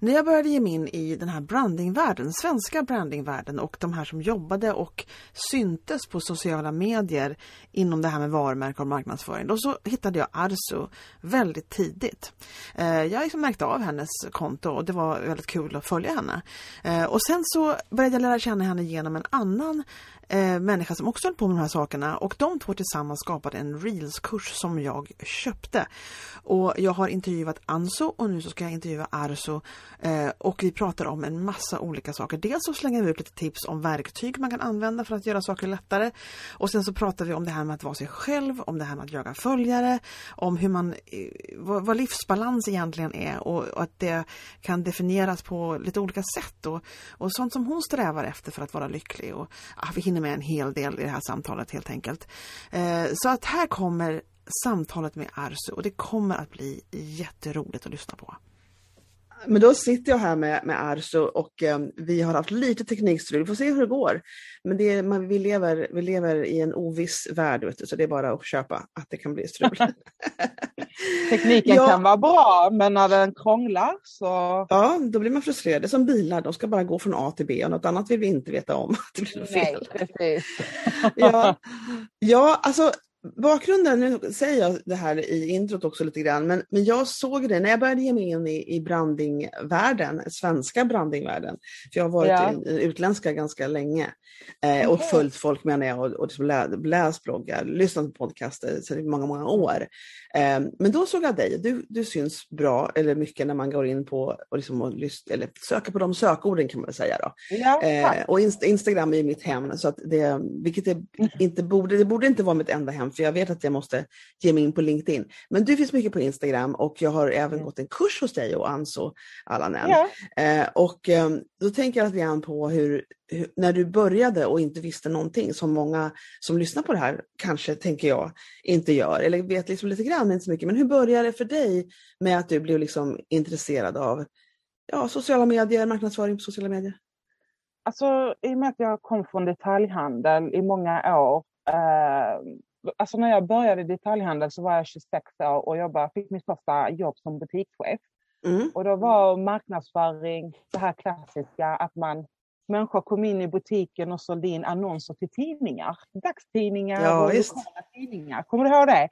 När jag började ge mig in i den här brandingvärlden, svenska brandingvärlden och de här som jobbade och syntes på sociala medier inom det här med varumärke och marknadsföring, då så hittade jag Arzu väldigt tidigt. Eh, jag liksom märkte av hennes konto och det var väldigt kul att följa henne. Eh, och sen så började jag lära känna henne genom en annan eh, människa som också höll på med de här sakerna och de två tillsammans skapade en Reels-kurs som jag köpte. Och jag har intervjuat Anso och nu så ska jag intervjua Arso eh, och vi pratar om en massa olika saker. Dels så slänger vi ut lite tips om verktyg man kan använda för att göra saker lättare och sen så pratar vi om det här med att vara sig själv, om det här med att jaga följare, om hur man, eh, vad, vad livsbalans egentligen är och, och, att det kan definieras på lite olika sätt och, och sånt som hon strävar efter för att vara lycklig. Och, ah, vi hinner med en hel del i det här samtalet helt enkelt. Eh, så att här kommer samtalet med Arsu och det kommer att bli jätteroligt att lyssna på. Men då sitter jag här med, med Arso och eh, vi har haft lite teknikstrul. Vi får se hur det går. Men det är, man, vi, lever, vi lever i en oviss värld, vet du, så det är bara att köpa att det kan bli strul. Tekniken ja. kan vara bra, men när den krånglar så... Ja, då blir man frustrerad. Det är som bilar, de ska bara gå från A till B och något annat vill vi inte veta om. det blir fel. Nej, precis. ja, ja, alltså Bakgrunden, nu säger jag det här i introt också lite grann, men, men jag såg det när jag började ge mig in i, i brandingvärlden, svenska brandingvärlden. För jag har varit ja. i, i utländska ganska länge eh, och följt folk menar jag och, och liksom lä, läst bloggar, lyssnat på podcaster i många, många år. Eh, men då såg jag dig, du, du syns bra eller mycket när man går in på och, liksom och lyst, eller söker på de sökorden kan man säga. Då. Ja, eh, och Inst Instagram är mitt hem, så att det, vilket det, mm. inte borde, det borde inte vara mitt enda hem för jag vet att jag måste ge mig in på LinkedIn. Men du finns mycket på Instagram och jag har även mm. gått en kurs hos dig och Anso Alanen. Ja. Eh, och eh, då tänker jag lite grann på hur, hur, när du började och inte visste någonting som många som lyssnar på det här kanske, tänker jag, inte gör eller vet liksom lite grann, inte så mycket. Men hur började det för dig med att du blev liksom intresserad av ja, sociala medier, marknadsföring på sociala medier? Alltså i och med att jag kom från detaljhandel i många år eh, alltså när jag började i detaljhandel så var jag 26 år och jobbade, fick mitt första jobb som butikschef. Mm. Och då var marknadsföring det här klassiska att man människor kom in i butiken och sålde in annonser till tidningar. Dagstidningar ja, och just. lokala tidningar. Kommer du ihåg det?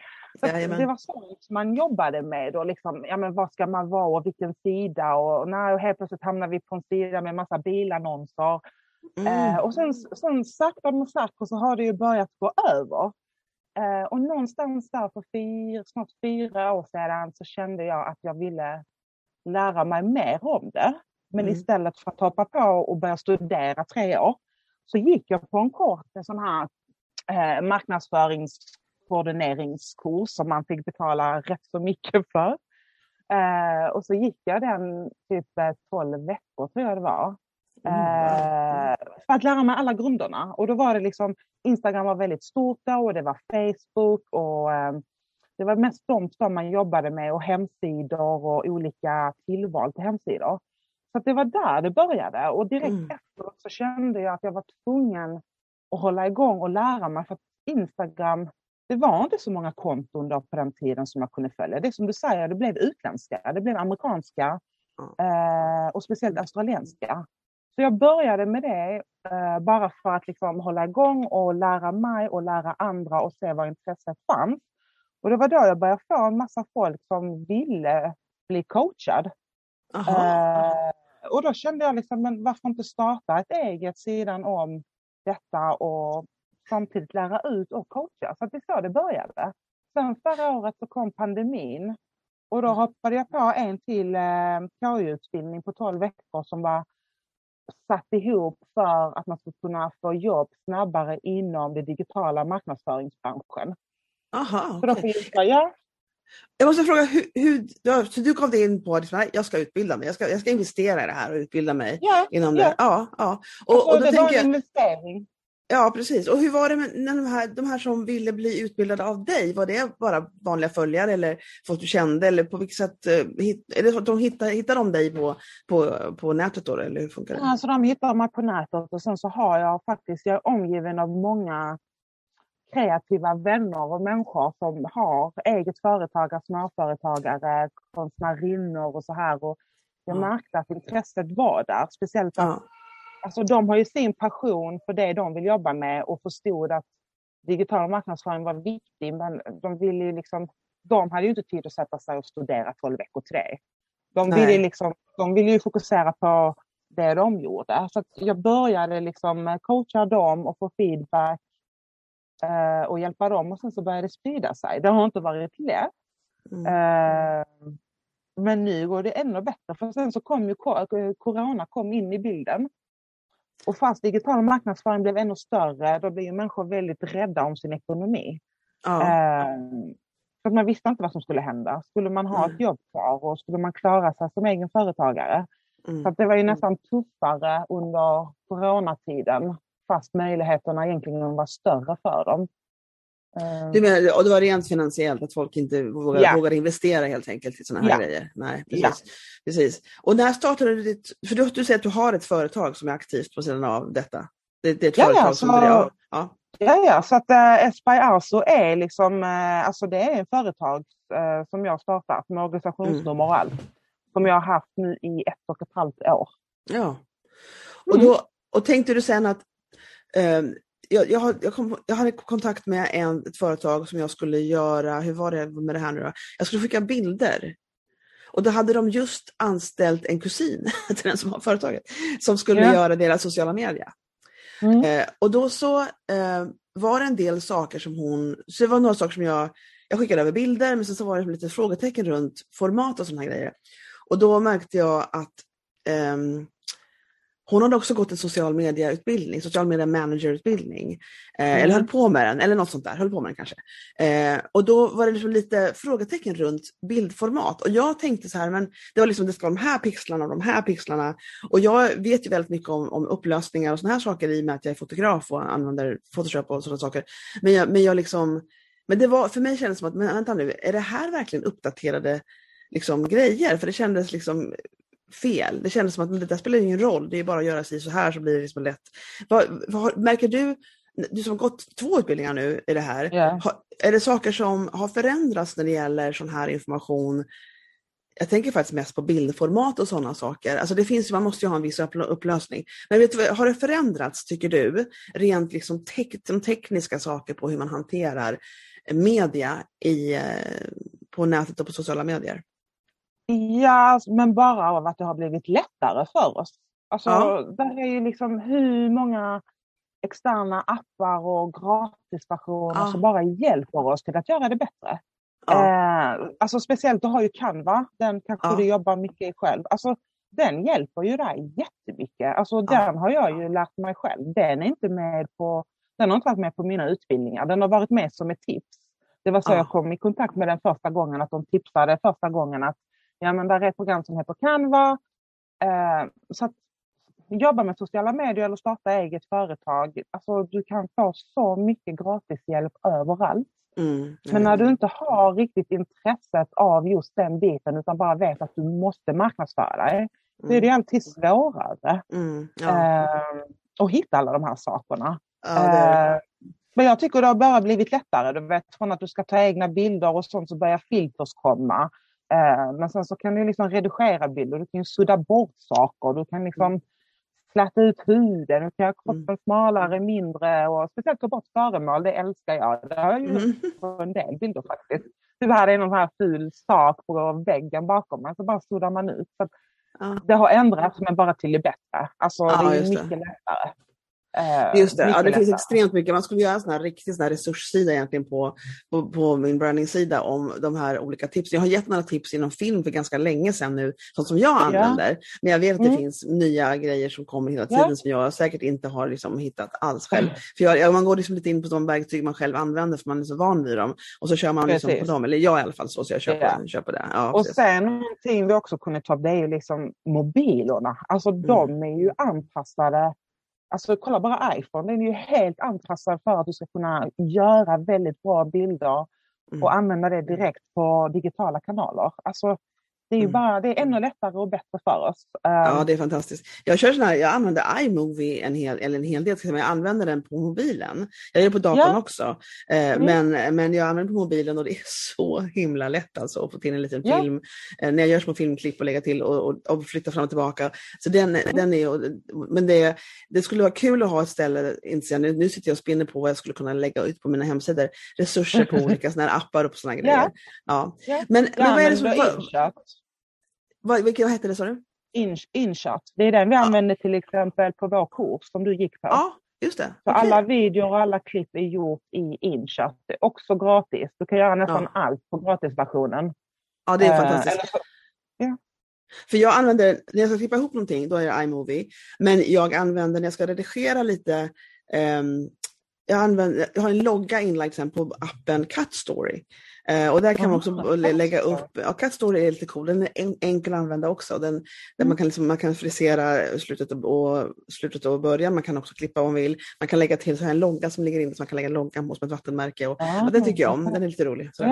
det var sånt man jobbade med. Och liksom, ja, men vad ska man vara och vilken sida? Och, nej, och helt plötsligt hamnar vi på en sida med massa bilannonser. Mm. Eh, och sen, sen sakta men säkert så har det ju börjat gå över. Eh, och någonstans där för fyra, snart fyra år sedan så kände jag att jag ville lära mig mer om det. Men mm. istället för att hoppa på och börja studera tre år så gick jag på en kort en sån här eh, marknadsföringskoordineringskurs som man fick betala rätt så mycket för. Eh, och så gick jag den typ 12 eh, veckor tror jag det var. Eh, för att lära mig alla grunderna. Och då var det liksom, Instagram var väldigt stort då och det var Facebook och eh, det var mest de som man jobbade med och hemsidor och olika tillval till hemsidor. Så det var där det började och direkt mm. efteråt så kände jag att jag var tvungen att hålla igång och lära mig för att Instagram, det var inte så många konton då på den tiden som jag kunde följa. Det som du säger, det blev utländska, det blev amerikanska eh, och speciellt australienska. Så jag började med det eh, bara för att liksom hålla igång och lära mig och lära andra och se var intresset fanns. Och det var då jag började få en massa folk som ville bli coachad. Eh, och då kände jag liksom, men varför inte starta ett eget sidan om detta och samtidigt lära ut och coacha. Så det är så det började. Sen förra året så kom pandemin och då hoppade jag på en till eh, KY-utbildning på 12 veckor som var satt ihop för att man ska kunna få jobb snabbare inom den digitala marknadsföringsbranschen. Aha, Så då okej. får jag, ja, Jag måste fråga, hur, hur, så du kom in på att jag ska utbilda mig, jag ska, jag ska investera i det här och utbilda mig ja, inom ja. det? Ja, ja. Och, Alltså, och då det var tänker en jag, investering. Ja precis. Och hur var det med när de här, de här som ville bli utbildade av dig? Var det bara vanliga följare eller folk du kände? Eller på vilket sätt, eh, så att de hittar, hittar de dig på, på, på nätet då? Eller hur funkar det? Alltså de hittar mig på nätet och sen så har jag faktiskt, jag är omgiven av många kreativa vänner och människor som har eget företagare, småföretagare, konstnärinnor och så här. Och jag Ja. märkte att intresset var där. Speciellt att Ja, alltså, de har ju sin passion för det de vill jobba med och förstod att digital marknadsföring var viktig. Men de ville ju liksom, de hade ju inte tid att sätta sig och studera 12 veckor till det. De ville, Nej. liksom, de ville ju fokusera på det de gjorde. Så jag började liksom coacha dem och få feedback eh, och hjälpa dem och sen så började det sprida sig. Det har inte varit lätt. mm. Eh, men nu går det ännu bättre för sen så kom ju ko- corona kom in i bilden. Och fast digital marknadsföring blev ännu större, då blev människor väldigt rädda om sin ekonomi. ja. Eh, för att man visste inte vad som skulle hända. Skulle man ha Mm. ett jobb kvar och skulle man klara sig som egen företagare? Så Mm. att det var ju nästan tuffare under coronatiden fast möjligheterna egentligen var större för dem. Eh, Du menar, och det var rent finansiellt, att folk inte vågar, Ja. vågar investera helt enkelt i sådana här Ja. grejer? Nej, Ja. precis. precis. Och när startade du ditt, för du, du säger att du har ett företag som är aktivt på sidan av detta? Det, det är ett Ja, ja, företag som så- ja, ja. Ja, ja, så att äh, Espy Arso är liksom, eh, alltså det är en företag eh, som jag startat med organisationsnummer och allt. Som jag har haft nu i ett och ett halvt år. ja. Och, Mm. då, och tänkte du sen att jag, jag, jag, kom, jag hade kontakt med en, ett företag som jag skulle göra, hur var det med det här nu då? Jag skulle skicka bilder. Och då hade de just anställt en kusin till den som har företaget, som skulle Ja. göra deras sociala medier. Mm. Eh, och då så eh, var det en del saker som hon, så det var några saker som jag, jag skickade över bilder men sen så var det lite frågetecken runt format och sådana grejer. Och då märkte jag att ehm, hon hade också gått en social media-utbildning, social media manager-utbildning. Eh, Mm. Eller höll på med den, eller något sånt där, höll på med den kanske. Eh, och då var det liksom lite frågetecken runt bildformat. Och jag tänkte så här, men det var liksom, det ska de här pixlarna och de här pixlarna. Och jag vet ju väldigt mycket om, om upplösningar och såna här saker i och med att jag är fotograf och använder Photoshop och sådana saker. Men jag, men jag liksom, men det var, för mig kändes det som att, men vänta nu, är det här verkligen uppdaterade liksom, grejer? För det kändes liksom fel. Det kändes som att det där spelar ingen roll, det är bara att göra sig så här så blir det liksom lätt. Vad, vad, märker du, du som har gått två utbildningar nu i det här, Ja. har, är det saker som har förändrats när det gäller sån här information? Jag tänker faktiskt mest på bildformat och sådana saker. Alltså det finns, man måste ju ha en viss uppl- upplösning. Men vet du, har det förändrats, tycker du, rent liksom tek, de tekniska saker på hur man hanterar media i, eh, på nätet och på sociala medier? Ja, men bara av att det har blivit lättare för oss. Alltså, Ja. där är ju liksom hur många externa appar och gratisversioner Ja. som bara hjälper oss till att göra det bättre. Ja. Eh, alltså speciellt, du har ju Canva, den kanske Ja. du jobbar mycket i själv. Alltså, den hjälper ju dig jättemycket. Alltså. Den har jag ju lärt mig själv. Den är inte med på, den har inte varit med på mina utbildningar. Den har varit med som ett tips. Det var så Ja. jag kom i kontakt med den första gången, att de tipsade första gången att ja, men där är ett program som heter Canva. Eh, så att jobba med sociala medier eller starta eget företag. Alltså, du kan få så mycket gratishjälp överallt. Mm, Men när du inte har riktigt intresset av just den biten utan bara vet att du måste marknadsföra dig, då är det alltid svårare Mm, ja. eh, att hitta alla de här sakerna. ja, Eh, men jag tycker det har bara blivit lättare. Du vet, från att du ska ta egna bilder och sånt så börjar filters komma. Eh, men sen så kan du liksom redigera bilder, du kan ju sudda bort saker, du kan liksom släta ut huden, du kan göra kroppen smalare, mindre och speciellt ta bort föremål, det älskar jag. Det har jag ju mm, gjort på en del bilder faktiskt. Typ här är någon här ful sak på väggen bakom mig, så bara suddar man ut. Så det har ändrats men bara till det bättre. Alltså Ja, det är just det. mycket lättare. Eh, Just det, ja, det finns extremt mycket. Man skulle göra en sån här riktig sån här resurssida egentligen på, på, på min branding-sida om de här olika tipsen. Jag har gett några tips inom film för ganska länge sedan nu, sånt som jag använder. Men jag vet att det Mm. finns nya grejer som kommer hela Ja. tiden som jag säkert inte har liksom hittat alls själv. För jag, man går liksom lite in på de verktyg man själv använder för man är så van vid dem. Och så kör man liksom på dem, eller jag i alla fall så, så jag kör, Ja. på det. Ja, Och precis. sen någonting vi också kunde ta upp det är ju liksom mobilerna. Alltså Mm. de är ju anpassade. Alltså kolla bara iPhone, den är ju helt anpassad för att du ska kunna göra väldigt bra bilder Mm. och använda det direkt på digitala kanaler. Alltså det är ju Mm. bara, det är ännu lättare och bättre för oss. Ja, Um, det är fantastiskt. Jag, kör sån här, jag använder iMovie en hel, eller en hel del, men jag använder den på mobilen. Jag gör det på datorn Ja. också. Eh, Mm. men, men jag använder på mobilen och det är så himla lätt alltså att få till en liten Ja. film. Eh, när jag gör små filmklipp och lägga till och, och, och flytta fram och tillbaka. Så den, Mm. den är, men det, det skulle vara kul att ha ett ställe, jag, nu, nu sitter jag och spinner på vad jag skulle kunna lägga ut på mina hemsidor. Resurser på olika såna här appar och här grejer. Ja. Ja. Men, men vad är det som, använder vad, vad, hette det sa du? In, InShot. Det är den vi använder till exempel på vår kurs som du gick på. Ja, just det. Så Okej. alla videor och alla klipp är gjort i InShot. Det är också gratis. Du kan göra nästan allt på gratisversionen. Ja, det är Eh, fantastiskt. så- För jag använder, när jag ska klippa ihop någonting, då är det iMovie. Men jag använder, när jag ska redigera lite, ehm, jag, använder, jag har en logga inlagd sen på appen Cut Story. Eh, och där kan man också lä- lägga upp, ja, Cut Story är lite cool, den är en, enkel att använda också. Den, där Mm. man, kan liksom, man kan frisera slutet och, slutet och början, man kan också klippa om man vill. Man kan lägga till så här en logga som ligger inne, så man kan lägga loggan på som ett vattenmärke. Och, Ja, och det tycker jag om, den är lite rolig. Ja,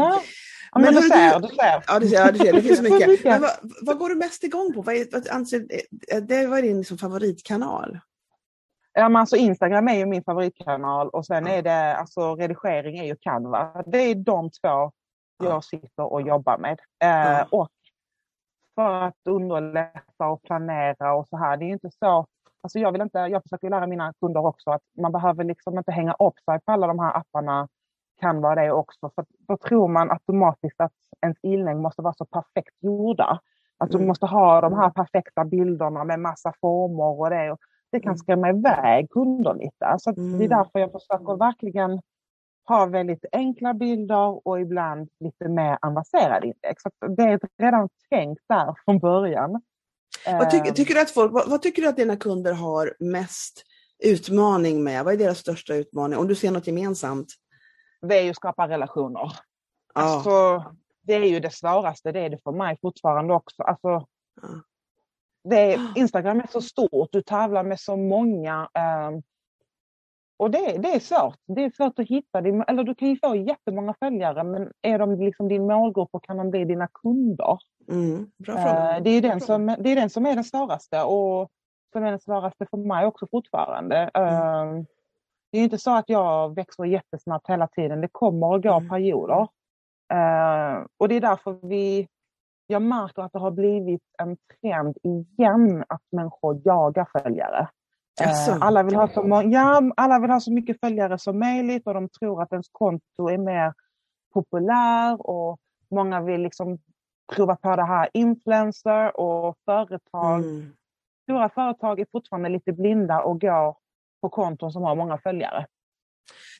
ja Men men, du ser, du ser. Ja, det, ser det finns så mycket. Men vad, vad går du mest igång på? Vad är, vad anser, eh, det, vad är din liksom favoritkanal? Ja, men alltså Instagram är ju min favoritkanal och sen är det, alltså redigering är ju Canva. Det är de två. Jag sitter och jobbar med. Eh. Och för att underlätta och planera och så här. Det är ju inte så, alltså jag vill inte, jag försöker lära mina kunder också att man behöver liksom inte hänga upp sig på alla de här apparna. Canva det också, för då tror man automatiskt att ens inlägg måste vara så perfekt gjorda. Att du Mm. måste ha de här perfekta bilderna med massa former och det. Och det kan Mm. skrämma iväg kunder lite. Så det Mm. är därför jag försöker verkligen ha väldigt enkla bilder och ibland lite mer avancerade inlägg. Så det är redan tänkt där från början. Vad, tycker, Ehm, tycker du att folk, vad, vad tycker du att dina kunder har mest utmaning med? Vad är deras största utmaning? Om du ser något gemensamt? Det är ju att skapa relationer. Ja. Alltså, det är ju det svåraste, det är det för mig fortfarande också. Alltså, Ja. det är, Instagram är så stort, du tävlar med så många. ehm, och det, det är svårt. Det är svårt att hitta. Din, eller du kan ju få jättemånga följare, men är de liksom din målgrupp och kan de bli dina kunder? Mm, bra fråga. Eh, det, är den som, det är den som är den svåraste och som är den svåraste för mig också fortfarande. Eh, Det är inte så att jag växer jättesnabbt hela tiden. Det kommer och går Mm. perioder. Eh, och det är därför vi, jag märker att det har blivit en trend igen att människor jagar följare. Eh, alla, vill ha så ja, alla vill ha så mycket följare som möjligt och de tror att ens konto är mer populär och många vill liksom prova på det här influencer och företag. Mm. Stora företag är fortfarande lite blinda och går på konton som har många följare.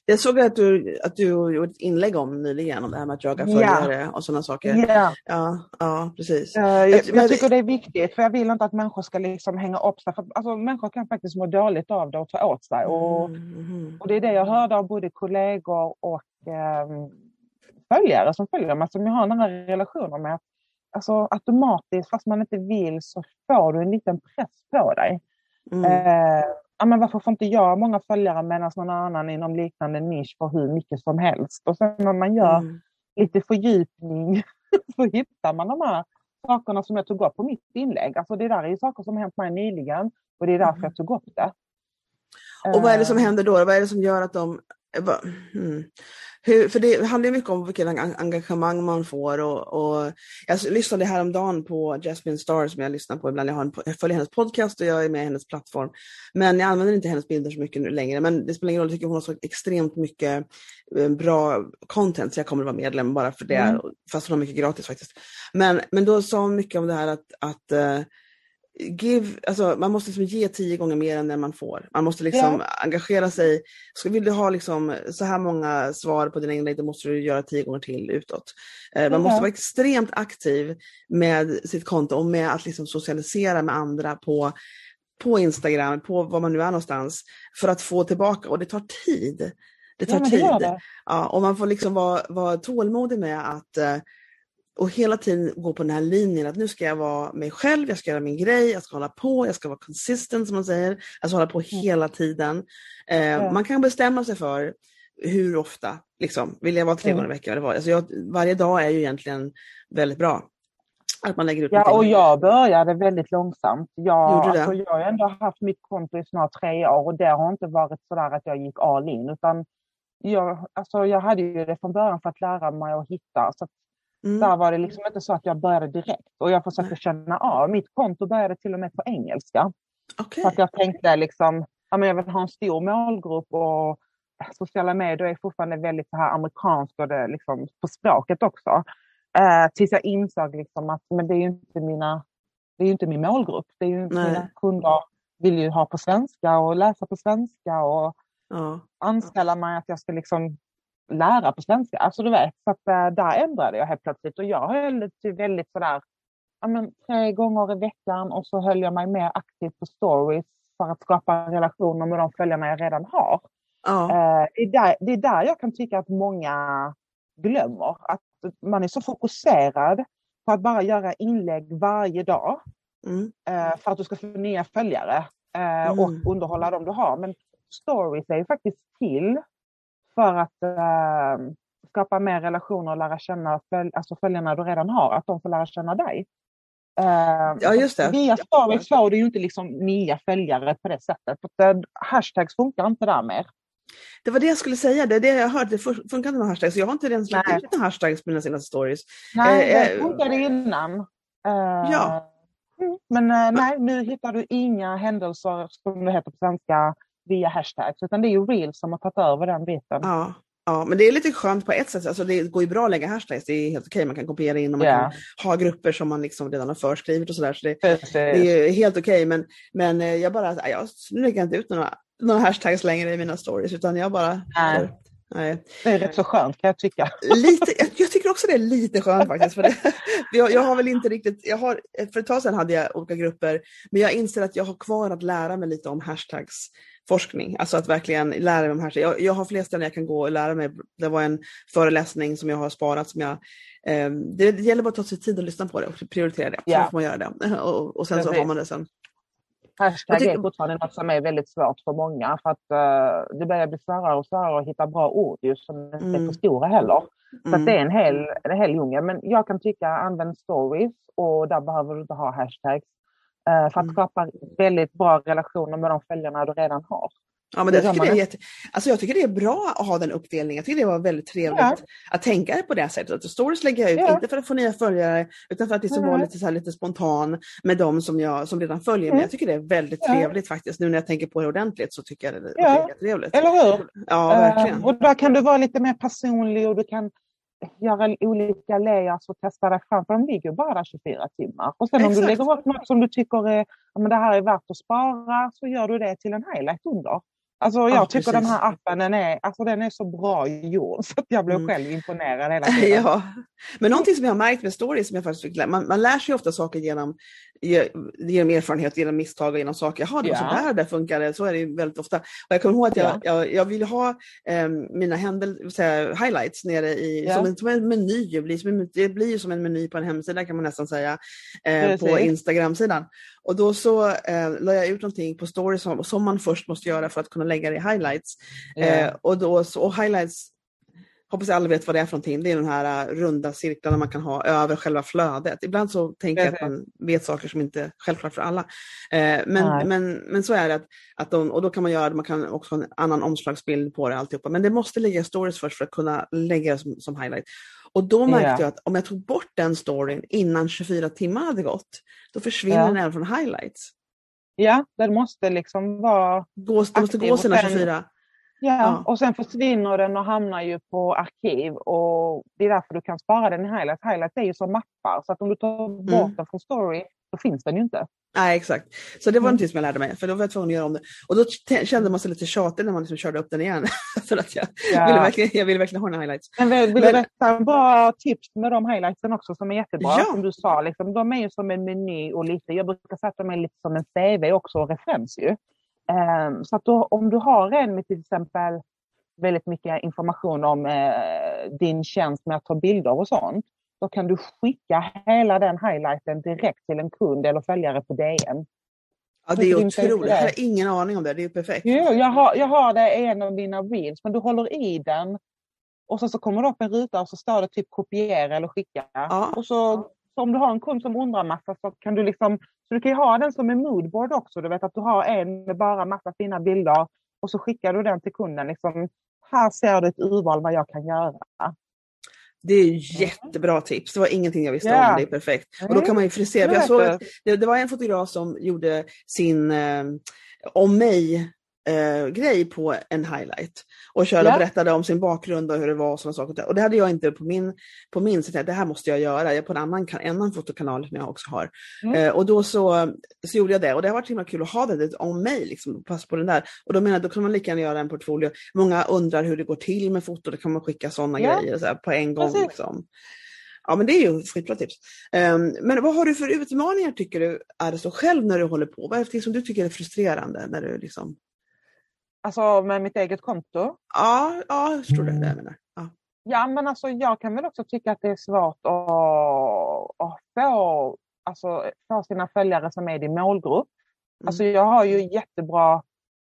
Jag såg att du, att du gjorde ett inlägg om nyligen, om det här med att jaga Ja. följare och sådana saker. Ja. Ja, ja precis. Eh, jag, jag tycker det är viktigt för jag vill inte att människor ska liksom hänga upp sig. För, alltså, människor kan faktiskt må dåligt av det och ta åt sig. Och, Mm, och det är det jag hörde av både kollegor och ehm, följare som följer mig, som jag har nära relationer med. Alltså automatiskt, fast man inte vill, så får du en liten press på dig. Mm. Eh, ja, men varför får inte jag många följare medan någon annan inom liknande nisch får hur mycket som helst? Och sen när man gör Mm. lite fördjupning så hittar man de här sakerna som jag tog upp på mitt inlägg. Alltså det där är ju saker som hänt mig nyligen och det är därför Mm. jag tog upp det. Och vad är det som Eh, händer då? Vad är det som gör att de... eh, va- Mm. Hur, för det handlar ju mycket om vilket en- engagemang man får. Och, och jag lyssnade häromdagen på Jasmine Star som jag lyssnar på ibland. Jag, har en, jag följer hennes podcast och jag är med i hennes plattform. Men jag använder inte hennes bilder så mycket nu längre. Men det spelar ingen roll, jag tycker hon har så extremt mycket eh, bra content så jag kommer att vara medlem bara för det. Mm. Fast hon har mycket gratis faktiskt. Men, men då sa hon mycket om det här att, att eh, give, alltså man måste liksom ge tio gånger mer än det man får. Man måste liksom Ja. engagera sig. Ska, vill du ha liksom så här många svar på dina inlägg, då måste du göra tio gånger till utåt. Eh, man måste Ja. vara extremt aktiv med sitt konto och med att liksom socialisera med andra på, på Instagram, på var man nu är någonstans, för att få tillbaka. Och det tar tid. Det tar Ja, det tid. det. Ja, och man får liksom vara, vara tålmodig med att eh, och hela tiden gå på den här linjen att nu ska jag vara mig själv, jag ska göra min grej, jag ska hålla på, jag ska vara consistent som man säger. Alltså hålla på hela tiden. Eh, Ja. Man kan bestämma sig för hur ofta, liksom, vill jag vara tre Mm. gånger i veckan? Eller vad? Alltså jag, varje dag är ju egentligen väldigt bra. Att man lägger ut Ja, och jag började väldigt långsamt. Jag, alltså, jag har ändå haft mitt konto i snart tre år och det har inte varit sådär att jag gick all in. Utan jag, alltså, jag hade ju det från början för att lära mig att hitta. Så att Mm. där var det liksom inte så att jag började direkt. Och jag försökte känna av. Mitt konto började till och med på engelska. Okej. För att jag tänkte liksom, ja, men jag vill ha en stor målgrupp och sociala medier är fortfarande väldigt så här amerikanskt och det, liksom, på språket också. Eh, tills jag insåg liksom att men det är ju inte mina, det är ju inte min målgrupp. Det är ju Nej. mina kunder vill ju ha på svenska och läsa på svenska och Ja. anställa mig att jag ska liksom lära på svenska. Alltså du vet, så att eh, där ändrade jag helt plötsligt och jag höll till väldigt sådär, ja men tre gånger i veckan och så höll jag mig mer aktivt på stories för att skapa relationer med de följarna jag redan har. Ja. Eh, det, är där, det är där jag kan tycka att många glömmer. Att man är så fokuserad på att bara göra inlägg varje dag Mm. eh, för att du ska få nya följare Mm. och underhålla dem du har. Men stories är ju faktiskt till för att eh, skapa mer relationer och lära känna följ, alltså följarna du redan har, att de får lära känna dig. Eh, Ja, just det. Via stories får du ju inte liksom nya följare på det sättet. För eh, hashtags funkar inte där mer. Det var det jag skulle säga, det är det jag hörde, det fun- funkar inte med hashtags. Jag har inte ens lagt ut några hashtags på mina senaste stories. Nej, Eh, det funkade innan. Ja. mm, Men nej, nu hittar du inga händelser, som det heter på svenska, via hashtags. Utan det är ju reels som har tagit över den biten. Ja, ja, men det är lite skönt på ett sätt. Alltså det går ju bra att lägga hashtags, det är helt okej. Man kan kopiera in och man Ja. kan ha grupper som man liksom redan har förskrivit och sådär. Så det, det är helt okej. Men, men eh, jag bara, jag, nu lägger jag inte ut några, några hashtags längre i mina stories utan jag bara... Nej. nej. Det är rätt så skönt kan jag tycka. Lite, jag, jag tycker också det är lite skönt faktiskt. För det, jag, jag har väl inte riktigt, jag har, för ett tag sedan hade jag olika grupper, men jag inser att jag har kvar att lära mig lite om hashtags forskning, alltså att verkligen lära mig om hashtags. Jag, jag har fler ställen jag kan gå och lära mig. Det var en föreläsning som jag har sparat som jag, eh, det, det gäller bara att ta sig tid att lyssna på det och prioritera det. Ja. Så får man göra det. Och, och sen så har man det sen. Hashtag tycker- är fortfarande något som är väldigt svårt för många. För att eh, det börjar bli svårare och svårare att hitta bra ord just som inte är Mm. för stora heller. Så Mm. det är en hel, en hel djungel. Men jag kan tycka använd stories och där behöver du inte ha hashtags. Eh, för att Mm. skapa väldigt bra relationer med de följarna du redan har. Ja, men Det jag, tycker det, är jätte, alltså jag tycker det är bra att ha den uppdelningen. Jag tycker det var väldigt trevligt Ja. att tänka på det sättet. Att stories lägger jag ut, Ja. inte för att få nya följare, utan för att liksom Nej. vara lite, så här, lite spontan med de som, jag, som redan följer Mm. mig. Jag tycker det är väldigt Ja. trevligt faktiskt. Nu när jag tänker på det ordentligt så tycker jag det är Ja. trevligt. Eller hur? Ja, verkligen. Eh, och där kan du vara lite mer personlig och du kan göra olika layers och testa dig fram. För de ligger bara där 24 timmar. Och sen om Exakt. du lägger upp något som du tycker är, ja, men det här är värt att spara så gör du det till en highlight under. Alltså jag Ja, tycker precis. den här appen den är, alltså, den är så bra gjord så att jag blir Mm. själv imponerad hela tiden. Ja. Men någonting som jag har märkt med stories, som jag faktiskt fick, man, man lär sig ofta saker genom, ge- genom erfarenhet, genom misstag och genom saker. Jaha, det var Ja. så där det funkade. Så är det väldigt ofta. Och jag kommer ihåg att jag, jag, jag ville ha em, mina händel, här, highlights nere i, Ja. som, en, som en meny. Det blir, som en, det blir som en meny på en hemsida kan man nästan säga, eh, på. Instagram-sidan. Och då så eh, la jag ut någonting på stories som, som man först måste göra för att kunna lägga det i highlights. Ja. Eh, och, då, så, och highlights, hoppas jag alla vet vad det är för någonting. Det är de här uh, runda cirklarna man kan ha över själva flödet. Ibland så tänker jag att man vet saker som inte är självklart för alla. Eh, men, Nej. men, men så är det, att, att de, och då kan man göra det, man kan också ha en annan omslagsbild på det alltihopa. Men det måste ligga i stories först för att kunna lägga det som, som highlight. Och då märkte Ja. jag att om jag tog bort den storyn innan 24 timmar hade gått, då försvinner Ja. den även från highlights. ja, den måste liksom vara Gå, det måste gå sina sen- 24. Ja, Ja. och sen försvinner den och hamnar ju på arkiv och det är därför du kan spara den i highlights. Highlights är ju som mappar så att om du tar bort Mm. den från story då finns den ju inte. Nej exakt. Så det var Mm. tips som jag lärde mig, för då var jag tvungen att göra om det. Och då kände man sig lite tjatig när man liksom körde upp den igen. för att jag, Ja. ville verkligen, jag ville verkligen ha den highlights. Men vill, vill Men- en bra tips med de highlightsen också som är jättebra? Ja. Som du sa, liksom, de är ju som en meny och lite, jag brukar säga att de är lite som en CV också och referens ju. Ehm, så att då, om du har en med till exempel väldigt mycket information om eh, din tjänst med att ta bilder och sånt. Då kan du skicka hela den highlighten direkt till en kund eller följare på DN. Ja, det är Hur otroligt. Jag hade ingen aning om det, det är perfekt. Jo, jag har, jag har det i en av mina reels, men du håller i den och så, så kommer det upp en ruta och så står det typ kopiera eller skicka. Ja. Och så, så om du har en kund som undrar massa så kan du liksom, så du kan ju ha den som en moodboard också. Du vet att du har en med bara massa fina bilder och så skickar du den till kunden. Liksom, här ser du ett urval vad jag kan göra. Det är ju jättebra tips. Det var ingenting jag visste Ja. om. Det är perfekt. Och då kan man ju frisera. Jag såg att det, det var en fotograf som gjorde sin eh, om mig eh, grej på en highlight och körde och Ja. berättade om sin bakgrund och hur det var och sådana saker. Och det hade jag inte på min, på min så det här måste jag göra. Jag på en annan, en annan fotokanal som jag också har. Mm. Eh, och då så, så gjorde jag det och det har varit himla kul att ha det, om mig, liksom, pass på den där. Och då menar jag, då kan man lika gärna göra en portfolio. Många undrar hur det går till med foto, då kan man skicka sådana Ja. grejer så här, på en gång. Liksom. Ja men det är ju skitbra tips. Ehm, men vad har du för utmaningar tycker du är det så själv när du håller på? Vad är det som du tycker är frustrerande? När du liksom... Alltså med mitt eget konto. Ja, ja jag förstår det, det jag menar. Ja. Ja, men alltså jag kan väl också tycka att det är svårt att, att få, alltså, få sina följare som är din målgrupp. Mm. Alltså jag har ju jättebra,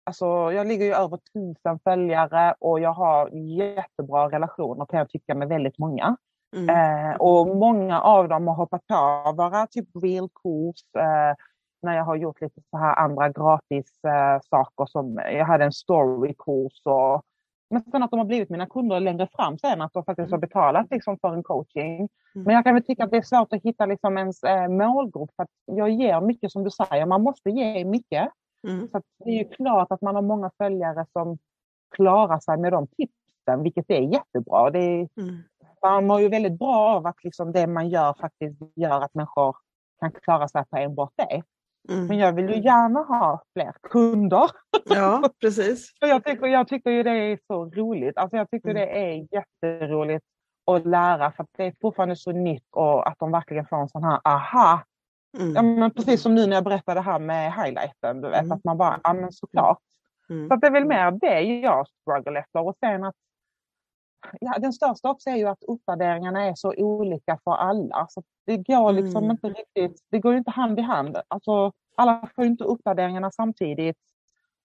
alltså jag ligger ju över tusen följare och jag har jättebra relationer kan jag tycka med väldigt många. Mm. Eh, och många av dem har hoppat på våra typ real-kurs eh, när jag har gjort lite så här andra gratis eh, saker som jag hade en story-kurs och men sen att de har blivit mina kunder längre fram sen, att de faktiskt har betalat liksom för en coaching. Mm. Men jag kan väl tycka att det är svårt att hitta liksom ens eh, målgrupp för att jag ger mycket som du säger, man måste ge mycket. Mm. Så det är ju klart att man har många följare som klarar sig med de tipsen, vilket är jättebra. Det är, Mm. man mår ju väldigt bra av att liksom det man gör faktiskt gör att människor kan klara sig på enbart det. Men Mm. jag vill ju gärna ha fler kunder. Ja, precis. Jag, tycker, jag tycker ju det är så roligt. Alltså jag tycker Mm. det är jätteroligt att lära för att det är fortfarande så nytt och att de verkligen får en sån här aha. Ja, Mm. men precis som nu när jag berättade det här med highlighten. Du vet, Mm. att man bara, ja men såklart. Mm. Så att det är väl mer det jag struggle efter. Och sen att ja, den största också är ju att uppvärderingarna är så olika för alla. Så det går liksom Mm. inte riktigt, det går inte hand i hand. Alltså, alla får ju inte uppvärderingarna samtidigt.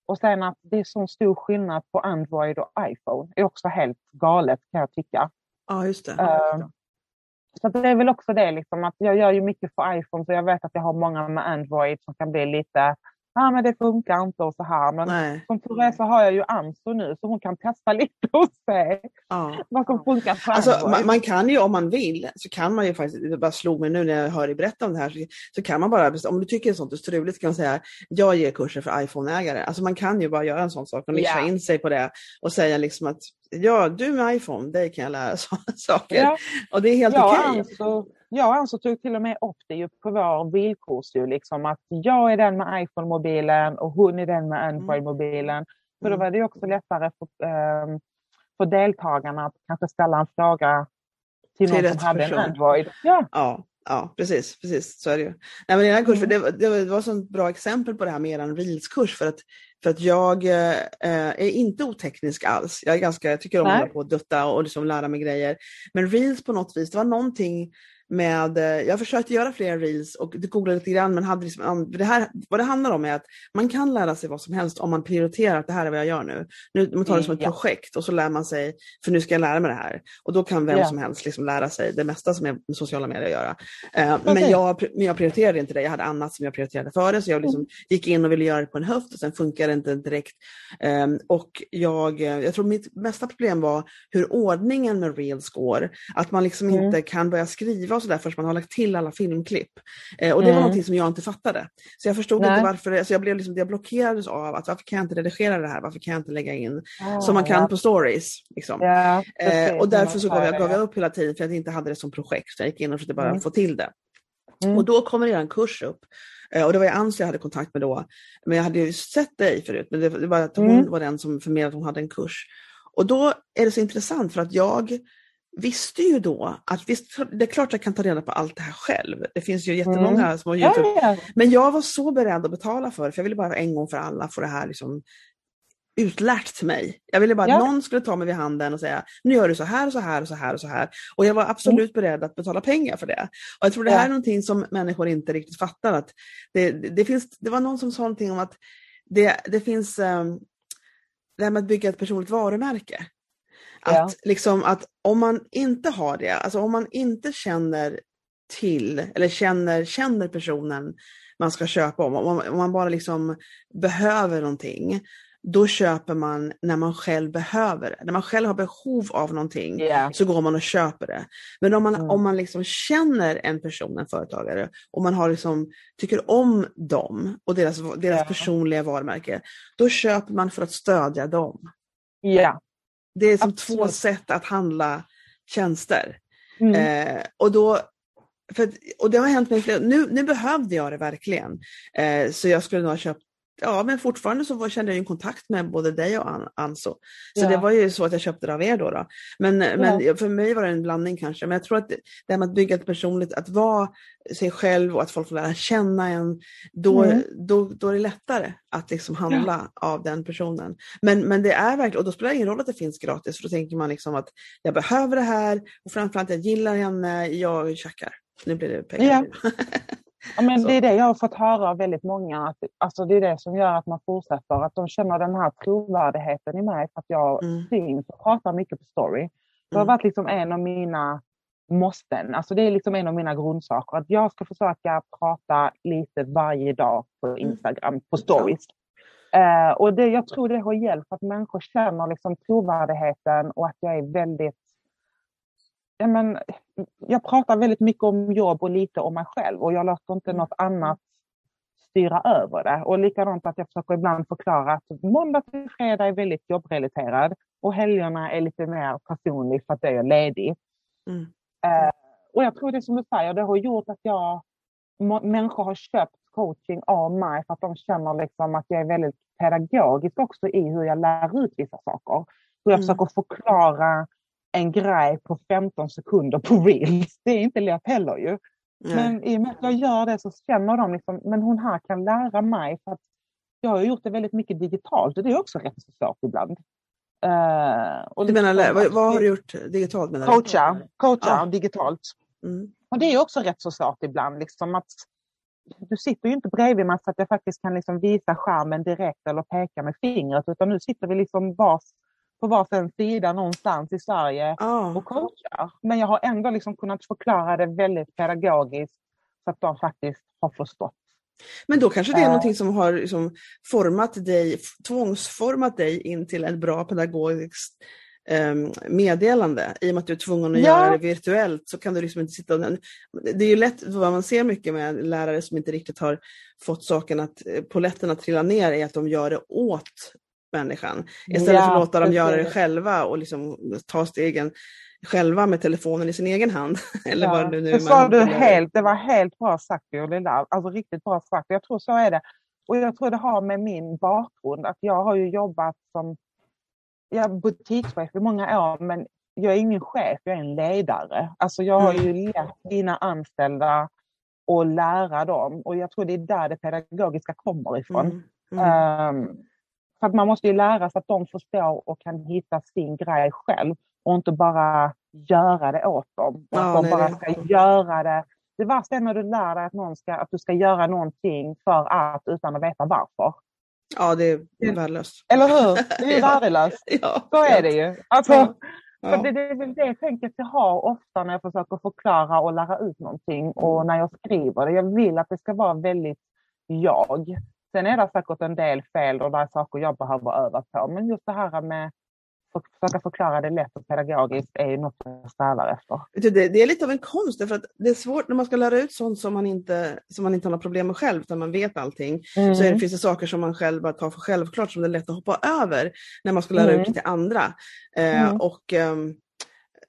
Och sen att det är så stor skillnad på Android och iPhone är också helt galet kan jag tycka. Ja, just det. Eh, Så det är väl också det liksom att jag gör ju mycket för iPhone så jag vet att jag har många med Android som kan bli lite, ah, men det funkar inte och så här. Men Nej. som tur är så har jag ju Anso nu så hon kan testa lite och se Ja. vad som funkar på Alltså, man, man kan ju om man vill, så kan man ju faktiskt, det bara slog mig nu när jag hör dig berätta om det här, så, så kan man bara, om du tycker sånt är struligt kan man säga, jag ger kurser för iPhone-ägare. Alltså man kan ju bara göra en sån sak och nischa Ja. in sig på det och säga liksom att, ja du med iPhone, dig kan jag lära sådana saker. ja, Och det är helt och okej. Anso, jag Anso tog till och med upp det ju på vår bilkurs ju liksom att jag är den med iPhone-mobilen och hon är den med Android-mobilen. För då Mm. var det också lättare för, ehm, för deltagarna att kanske ställa en fråga till, Till någon som hade person. en Android. Ja, Ja, ja precis, precis, så är det ju. Nej, men den kursen, Mm. det, var- det, var- ett bra exempel på det här med er Reels-kurs för att, för att jag eh, är inte oteknisk alls. Jag, är ganska, jag tycker om att hålla på och dutta och liksom lära mig grejer. Men Reels på något vis, det var någonting med, eh, jag försökte göra fler reels och det googlade lite grann men hade liksom, det här, vad det handlar om är att man kan lära sig vad som helst om man prioriterar att det här är vad jag gör nu. Nu man tar det som ett projekt och så lär man sig, för nu ska jag lära mig det här. Och då kan vem Ja. som helst liksom lära sig det mesta som är med sociala medier att göra. Eh, Precis. men, jag, men jag prioriterade inte det, jag hade annat som jag prioriterade före så jag liksom Mm. gick in och ville göra det på en höft och sen funkade det inte direkt. Ehm, och jag, eh, jag tror mitt mesta problem var hur ordningen med reels går. Att man liksom Mm. inte kan börja skriva sådär förrän man har lagt till alla filmklipp. Eh, och det var Mm. någonting som jag inte fattade. Så jag förstod Nej. inte varför, så jag, blev liksom, jag blockerades av att varför kan jag inte redigera det här, varför kan jag inte lägga in som man kan ja. på stories. Liksom. Ja, precis, Eh, och därför som så gav jag, gav jag upp hela tiden för att jag inte hade det som projekt. Så jag gick in och försökte bara Mm. få till det. Mm. Och då kommer er kurs upp. Eh, och det var ju Ann jag hade kontakt med då. Men jag hade ju sett dig förut, men det, det var att hon mm. var den som förmedlade att hon hade en kurs. Och då är det så intressant för att jag visste ju då att visst, det är klart jag kan ta reda på allt det här själv. Det finns ju jättemånga mm. små Youtube. Ja, ja. Men jag var så beredd att betala för det, för jag ville bara en gång för alla få det här liksom utlärt till mig. Jag ville bara att ja. någon skulle ta mig vid handen och säga, nu gör du så här och så här och så här och så här. Och jag var absolut mm. beredd att betala pengar för det. Och jag tror det här är någonting som människor inte riktigt fattar. Att det, det, finns, det var någon som sa någonting om att det, det finns um, det här med att bygga ett personligt varumärke. Att, ja. liksom, att om man inte har det, alltså om man inte känner till eller känner, känner personen man ska köpa om, om man, om man bara liksom behöver någonting, då köper man när man själv behöver det. När man själv har behov av någonting yeah. så går man och köper det. Men om man, mm. om man liksom känner en person, en företagare, och man har liksom, tycker om dem och deras, deras yeah. personliga varumärke, då köper man för att stödja dem. Yeah. Det är som Absolut. två sätt att handla tjänster. Mm. Eh, och då för, och det har hänt mig flera, nu, nu behövde jag det verkligen. Eh, så jag skulle nog ha köpt ja, men fortfarande så kände jag en kontakt med både dig och Anso. Så ja. det var ju så att jag köpte det av er då. då. Men, ja. men för mig var det en blandning kanske. Men jag tror att det här med att bygga ett personligt, att vara sig själv och att folk får lära känna en, då, mm. då, då är det lättare att liksom handla ja. av den personen. Men, men det är verkligen, och då spelar det ingen roll att det finns gratis, för då tänker man liksom att jag behöver det här och framförallt jag gillar henne, jag tjackar. Nu blir det pengar. Ja. Ja, men det är det jag har fått höra av väldigt många. Att, alltså det är det som gör att man fortsätter. Att de känner den här trovärdigheten i mig för att jag mm. syns och pratar mycket på story. Det har mm. varit liksom en av mina måsten. Alltså det är liksom en av mina grundsaker. Att jag ska försöka prata lite varje dag på mm. Instagram, på stories. Uh, och det, jag tror det har hjälpt att människor känner liksom trovärdigheten och att jag är väldigt ja, men, jag pratar väldigt mycket om jobb och lite om mig själv och jag låter inte något annat styra över det. Och likadant att jag försöker ibland förklara att måndag till fredag är väldigt jobbrelaterad och helgerna är lite mer personlig för att jag är ledig. Mm. Uh, och jag tror det som du säger, det har gjort att jag, människor har köpt coaching av mig för att de känner liksom att jag är väldigt pedagogisk också i hur jag lär ut vissa saker. Hur jag mm. försöker förklara en grej på 15 sekunder på reels. Det är inte lätt heller ju. Nej. Men i och med att jag gör det så känner de liksom, men hon här kan lära mig. för att Jag har gjort det väldigt mycket digitalt och det är också rätt så svårt ibland. Uh, och du menar, liksom, vad, vad, har du gjort digitalt? Menar coacha, coacha ah. digitalt. Mm. Och det är också rätt så svårt ibland. Liksom att du sitter ju inte bredvid mig så att jag faktiskt kan liksom visa skärmen direkt eller peka med fingret utan nu sitter vi liksom vars på varsin sida någonstans i Sverige oh. och coachar. Men jag har ändå liksom kunnat förklara det väldigt pedagogiskt så att de faktiskt har förstått. Men då kanske det är uh, någonting som har liksom format dig, tvångsformat dig in till ett bra pedagogiskt um, meddelande. I och med att du är tvungen att ja. göra det virtuellt så kan du liksom inte sitta och... Det är ju lätt, vad man ser mycket med lärare som inte riktigt har fått saken att, poletten att trilla ner, är att de gör det åt människan. Istället ja, för att låta dem göra det själva och liksom ta stegen själva med telefonen i sin egen hand. Eller ja, vad det nu det sa du helt, det var helt bra sagt Linda. Alltså riktigt bra sagt. Jag tror så är det. Och jag tror det har med min bakgrund att jag har ju jobbat som jag butikschef i många år men jag är ingen chef, jag är en ledare. Alltså jag har ju mm. lett mina anställda och lära dem och jag tror det är där det pedagogiska kommer ifrån. Mm. Mm. Um, för att man måste ju lära sig att de förstår och kan hitta sin grej själv och inte bara göra det åt dem. Ja, att de bara ska det. göra det. Det värsta är när du lär dig att, någon ska, att du ska göra någonting för att utan att veta varför. Ja, det är värdelöst. Eller hur? Det är värdelöst. ja, Så är det ju. Alltså, ja. det, det är väl det tänket jag har ofta när jag försöker förklara och lära ut någonting och när jag skriver det. Jag vill att det ska vara väldigt jag. Sen är det säkert en del fel och det är saker jag behöver öva på. Men just det här med att försöka förklara det lätt och pedagogiskt är ju något jag strävar efter. Det, är lite av en konst, för att det är svårt när man ska lära ut sånt som man inte, som man inte har några problem med själv, utan man vet allting. Mm. Så är det, finns det saker som man själv bara tar för självklart, som det är lätt att hoppa över när man ska lära mm. ut det till andra. Eh, mm. och, um,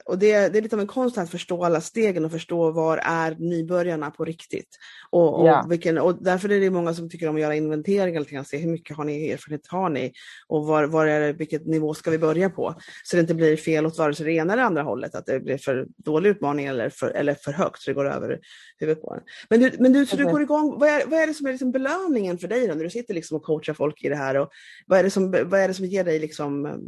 och det, det är lite av en konst att förstå alla stegen och förstå var är nybörjarna på riktigt. Och, och, Ja. vilken, och därför är det många som tycker om att göra inventeringar, lite grann, se hur mycket har ni erfarenhet har ni och var, var är det, vilket nivå ska vi börja på? Så det inte blir fel åt vare sig det ena eller andra hållet, att det blir för dålig utmaning eller för, eller för högt så det går över huvudet på en. Men du, men du, så du Precis. går igång, vad är, vad är det som är liksom belöningen för dig då, när du sitter liksom och coachar folk i det här? Och vad, är det som, vad är det som ger dig liksom,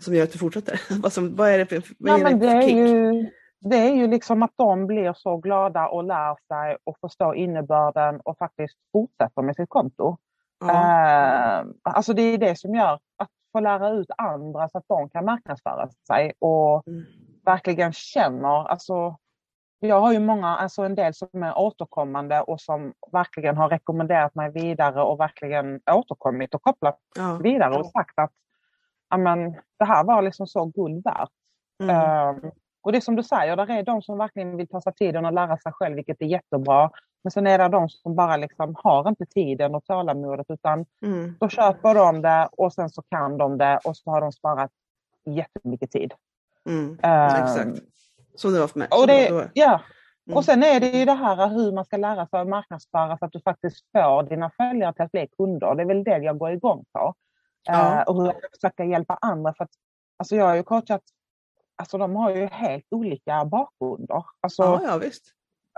som gör att du fortsätter? vad, som, vad är det för, vad Ja, dig det, för är ju, det är ju liksom att de blir så glada och lär sig och förstår innebörden och faktiskt fortsätter med sitt konto. Ja. Eh, alltså det är det som gör att få lära ut andra så att de kan marknadsföra sig och Mm. verkligen känner, alltså jag har ju många, alltså en del som är återkommande och som verkligen har rekommenderat mig vidare och verkligen återkommit och kopplat Ja. vidare och sagt att "Ja, men, det här var liksom så guld värt. Mm. Ehm, och det är som du säger, där är de som verkligen vill ta sig tiden och lära sig själv, vilket är jättebra. Men sen är det de som bara liksom har inte tiden och tålamodet utan Mm. då köper de det och sen så kan de det och så har de sparat jättemycket tid. Mm. Ehm, Exakt. Som det var för mig. Och, det, ja. Mm. och sen är det ju det här hur man ska lära sig att marknadsföra så att du faktiskt får dina följare till att bli kunder. Det är väl det jag går igång på. Ja. Eh, och hur jag försöker hjälpa andra. För att, alltså jag har ju coachat, alltså de har ju helt olika bakgrunder. Alltså, ja, ja, visst.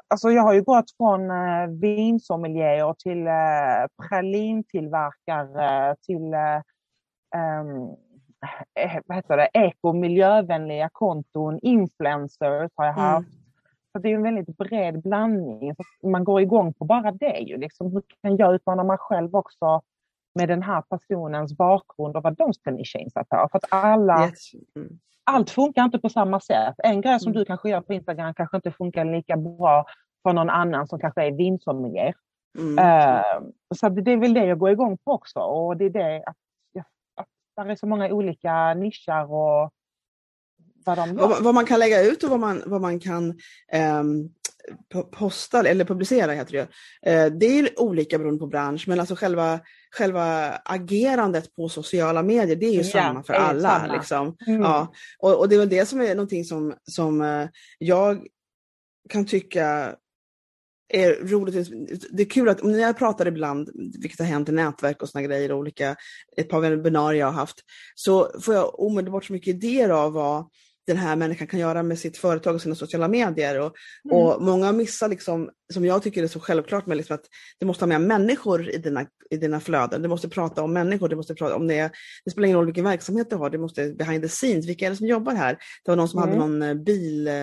alltså jag har ju gått från eh, vinsommelier till eh, pralintillverkare till eh, vad heter det, eko miljövänliga konton, influencers har jag Mm. haft. Så det är en väldigt bred blandning. Så man går igång på bara det. Ju, liksom. Hur kan jag utmana mig själv också med den här personens bakgrund och vad de in sig på? För att alla, Jätte- Mm. allt funkar inte på samma sätt. En grej som Mm. du kanske gör på Instagram kanske inte funkar lika bra för någon annan som kanske är vinsommelier. Mm. Eh, så det är väl det jag går igång på också. Och det är det att, att det är så många olika nischer och vad de Vad, gör. vad man kan lägga ut och vad man, vad man kan ehm, po- posta eller publicera heter det. ju. Eh, det är olika beroende på bransch men alltså själva, själva agerandet på sociala medier det är ju Ja, samma för alla. samma. Liksom. Mm. Ja, och, och det är väl det som är någonting som, som eh, jag kan tycka är roligt. Det är kul att när jag pratar ibland, vilket har hänt i nätverk och såna grejer, och olika, ett par webbinarier jag har haft, så får jag omedelbart så mycket idéer av vad den här människan kan göra med sitt företag och sina sociala medier. Och, Mm. och många missar, liksom, som jag tycker är så självklart, med liksom att du måste ha med människor i dina, i dina flöden. Du måste prata om människor, du måste prata om det. Det spelar ingen roll vilken verksamhet du har, du måste behind the scenes. Vilka är det som jobbar här? Det var någon som Mm. hade någon eh, bil eh,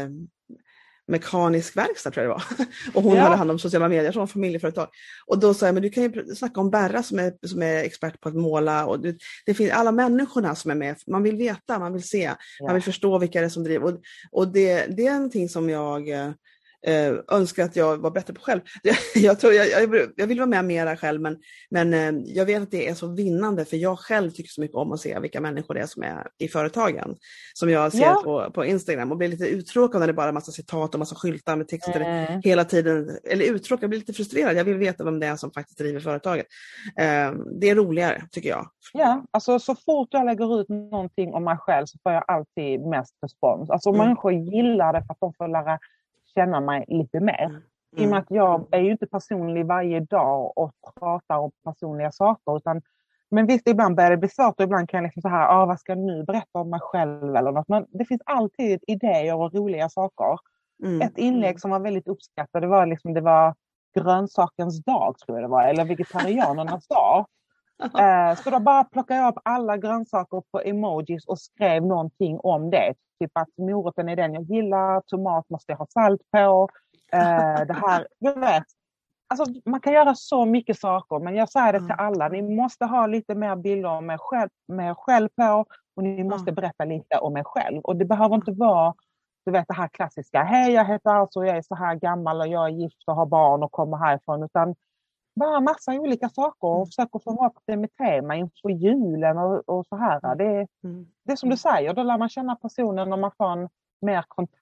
mekanisk verkstad tror jag det var. Och hon Ja. hade hand om sociala medier, som familjeföretag. Och då sa jag, men du kan ju snacka om Berra som är, som är expert på att måla. Och du, det finns alla människorna som är med. Man vill veta, man vill se, Ja. man vill förstå vilka det är som driver. Och, och det, det är någonting som jag eh, önskar att jag var bättre på själv. Jag, tror, jag, jag, jag vill vara med mera själv men, men eh, jag vet att det är så vinnande för jag själv tycker så mycket om att se vilka människor det är som är i företagen. Som jag ser Ja. på, på Instagram och blir lite uttråkad när det bara är massa citat och massa skyltar med texter Mm. hela tiden. Eller uttråkad, jag blir lite frustrerad. Jag vill veta vem det är som faktiskt driver företaget. Eh, det är roligare tycker jag. Ja, alltså så fort jag lägger ut någonting om mig själv så får jag alltid mest respons. Alltså Mm. människor gillar det för att de får lära känna mig lite mer. Mm. I och med att jag är ju inte personlig varje dag och pratar om personliga saker. Utan, men visst, ibland börjar det bli svårt och ibland kan jag liksom så här, ah, vad ska jag nu berätta om mig själv eller något. Men det finns alltid idéer och roliga saker. Mm. Ett inlägg som var väldigt uppskattat, det var, liksom, det var grönsakens dag, tror jag det var, eller vegetarianernas dag. Eh, så då bara plockade jag upp alla grönsaker på emojis och skrev någonting om det. Typ att moroten är den jag gillar, tomat måste jag ha salt på. Eh, det här, du vet. Alltså, man kan göra så mycket saker, men jag säger det till alla. Ni måste ha lite mer bilder om er själv, med er själv på och ni måste berätta lite om er själv. Och det behöver inte vara du vet det här klassiska. Hej, jag heter alltså, jag är så här gammal och jag är gift och har barn och kommer härifrån. Utan bara massa olika saker och försöka få upp det med tema inför julen och, och så här. Det, är- Mm. det är som du säger, då lär man känna personen och man får en mer kontakt.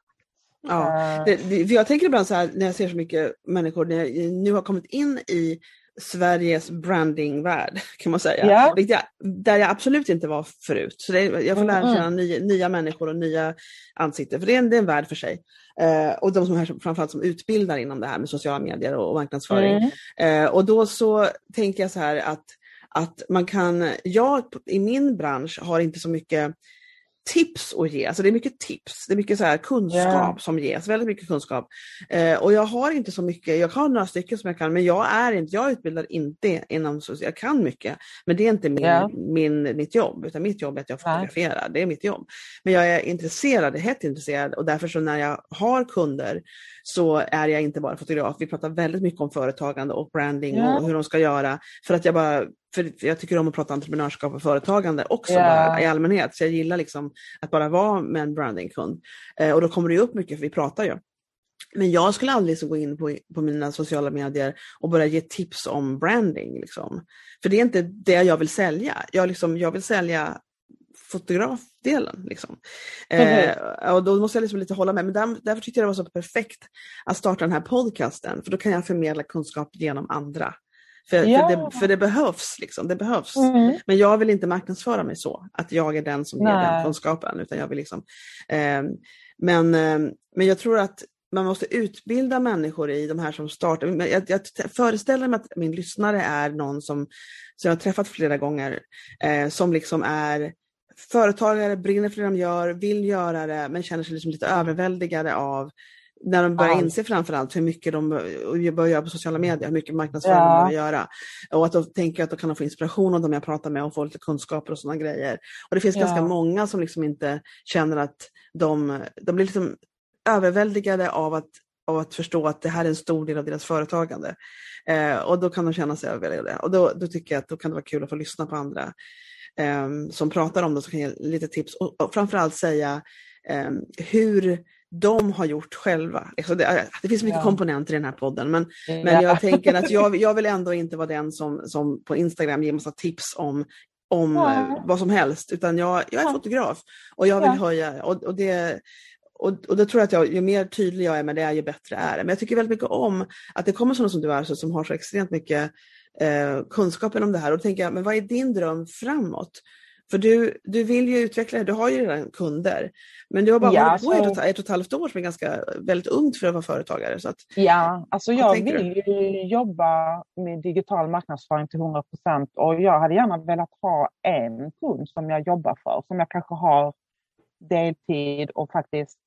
Ja. Eh, Det, det, för jag tänker ibland så här när jag ser så mycket människor när jag nu har kommit in i Sveriges brandingvärld kan man säga. Vilket jag, där jag absolut inte var förut. Så det, jag får lära känna nya, nya människor och nya ansikten, för det är en, det är en värld för sig. Eh, och de som här, framförallt som utbildar inom det här med sociala medier och, och marknadsföring. Mm. Eh, och då så tänker jag så här att, att man kan, jag i min bransch har inte så mycket tips att ge. Alltså det är mycket tips, det är mycket så här kunskap Ja. som ges, väldigt mycket kunskap. Eh, och jag har inte så mycket, jag har några stycken som jag kan, men jag är inte, jag utbildar inte inom, social- jag kan mycket, men det är inte min, Ja. min, mitt jobb, utan mitt jobb är att jag fotograferar, det är mitt jobb. Men jag är intresserad, hett intresserad och därför så när jag har kunder så är jag inte bara fotograf, vi pratar väldigt mycket om företagande och branding Ja. och hur de ska göra, för att jag bara för jag tycker om att prata entreprenörskap och företagande också bara, i allmänhet. Så jag gillar liksom att bara vara med en brandingkund. Eh, och då kommer det upp mycket för vi pratar ju. Men jag skulle aldrig så gå in på, på mina sociala medier och börja ge tips om branding. Liksom. För det är inte det jag vill sälja. Jag, liksom, jag vill sälja fotografdelen. Liksom. Eh, och då måste jag liksom lite hålla med. Men där, därför tyckte jag det var så perfekt att starta den här podcasten. För då kan jag förmedla kunskap genom andra. För, Ja. för, det, för det behövs. Liksom, det behövs. Mm. Men jag vill inte marknadsföra mig så, att jag är den som ger den kunskapen. Utan jag vill liksom, eh, men, eh, men jag tror att man måste utbilda människor i de här som startar. Jag, jag föreställer mig att min lyssnare är någon som, som jag har träffat flera gånger, eh, som liksom är företagare, brinner för det de gör, vill göra det, men känner sig liksom lite överväldigade av när de börjar Ja. inse framförallt hur mycket de bör göra på sociala medier, hur mycket marknadsföring Ja. de behöver göra. Och att de tänker att de kan få inspiration av dem jag pratar med och få lite kunskaper och sådana grejer. Och det finns Ja. ganska många som liksom inte känner att de, de blir liksom överväldigade av att, av att förstå att det här är en stor del av deras företagande. Eh, och då kan de känna sig överväldigade. Och då, då tycker jag att då kan det vara kul att få lyssna på andra som pratar om det, som kan ge lite tips och, och framförallt säga eh, hur de har gjort själva. Alltså det, det finns mycket Ja. komponenter i den här podden, men, men Ja. jag tänker att jag, jag vill ändå inte vara den som, som på Instagram ger massa tips om, om Ja. eh, vad som helst, utan jag, jag är fotograf och jag vill Ja. höja, och, och det och, och då tror jag att jag, ju mer tydlig jag är med det, ju bättre är det. Men jag tycker väldigt mycket om att det kommer sådana som du är, så, som har så extremt mycket eh, kunskapen om det här. Och då tänker jag, men vad är din dröm framåt? För du, du vill ju utveckla det, du har ju redan kunder. Men du har bara Ja, hållit på så- ett, och- ett och ett halvt år som är ganska väldigt ungt för att vara företagare. Så att, Ja, alltså jag vill ju jobba med digital marknadsföring till 100 procent och jag hade gärna velat ha en kund som jag jobbar för, som jag kanske har deltid och faktiskt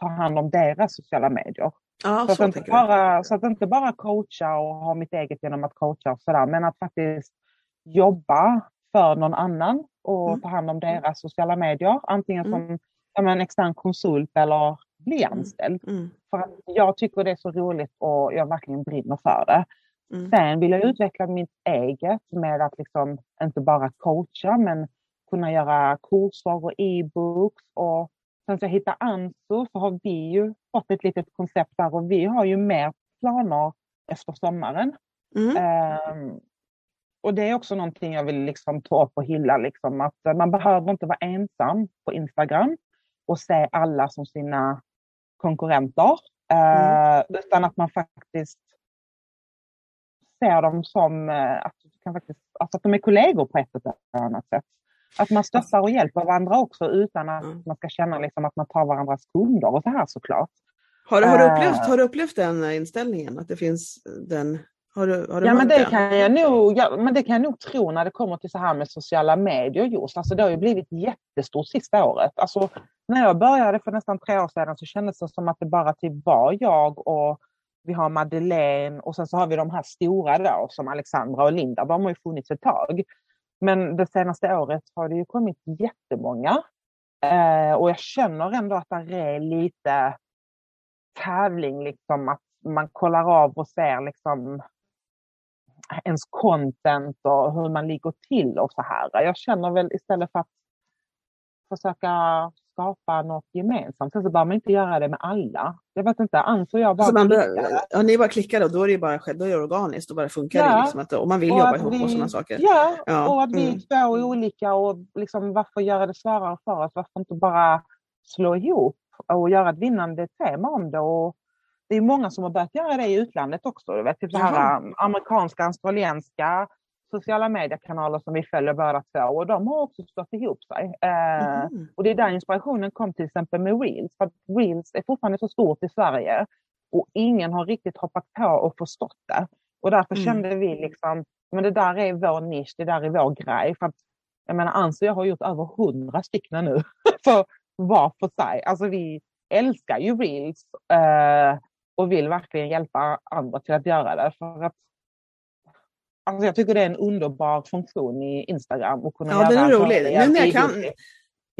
ta hand om deras sociala medier. Ja, Så att, så inte tänker jag. bara, så att inte bara coacha och ha mitt eget genom att coacha och sådär, men att faktiskt jobba för någon annan och Mm. ta hand om deras sociala medier. Antingen Mm. som ja, men extern konsult eller bli anställd. Mm, För att jag tycker det är så roligt och jag verkligen brinner för det. mm, Sen vill jag utveckla mitt eget med att liksom inte bara coacha men kunna göra kurser och e-books. Och sen så jag hittade Anso så har vi ju fått ett litet koncept där och vi har ju mer planer efter sommaren. mm, Ehm, och det är också någonting jag vill liksom ta upp och hylla. Liksom, att man behöver inte vara ensam på Instagram och se alla som sina konkurrenter. Eh, Utan att man faktiskt ser dem som eh, att, kan faktiskt, alltså att de är kollegor på ett eller annat sätt. Att man stöttar och hjälper varandra också utan att Mm. man ska känna liksom att man tar varandras kunder och så här såklart. Har, du- har, du Eh. upplevt, har du upplevt den inställningen? Att det finns den... Har du, har du Ja men, mött det den? kan jag nog, ja, men det kan jag nog tro när det kommer till så här med sociala medier just. Alltså det har ju blivit jättestort sista året. Alltså, när jag började för nästan tre år sedan så kändes det som att det bara typ var jag och vi har Madeleine och sen så har vi de här stora då som Alexandra och Linda. De har ju funnits ett tag. Men det senaste året har det ju kommit jättemånga. Eh, och jag känner ändå att det är lite tävling, liksom att man kollar av och ser liksom ens content och hur man ligger till och så här. Jag känner väl istället för att försöka skapa något gemensamt, sen så behöver man inte göra det med alla. Jag vet inte, Ans och jag bara Alltså man, klickar. bör- ja, ni bara klickar och då är det bara själv, då är det organiskt, då bara funkar Ja. det. Liksom att, och man vill Och jobba ihop vi- och sådana saker. Ja, Ja, och att vi mm. två är olika och liksom varför göra det svårare för oss? Varför inte bara slå ihop och göra ett vinnande tema om det? Och det är många som har börjat göra det i utlandet också. Du vet, typ så här, um, amerikanska, australienska sociala mediekanaler som vi följer båda två och de har också stått ihop sig. Eh, Mhm. och det är där inspirationen kom till exempel med Reels. För att Reels är fortfarande så stort i Sverige och ingen har riktigt hoppat på och förstått det. Och därför Mm. kände vi liksom, men det där är vår nisch, det där är vår grej. För att, jag menar Ans och jag har gjort över hundra stycken nu för var för sig. Alltså vi älskar ju Reels eh, och vill verkligen hjälpa andra till att göra det. För att Alltså jag tycker det är en underbar funktion i Instagram. Att kunna Ja, den är rolig. Nu när jag kan-.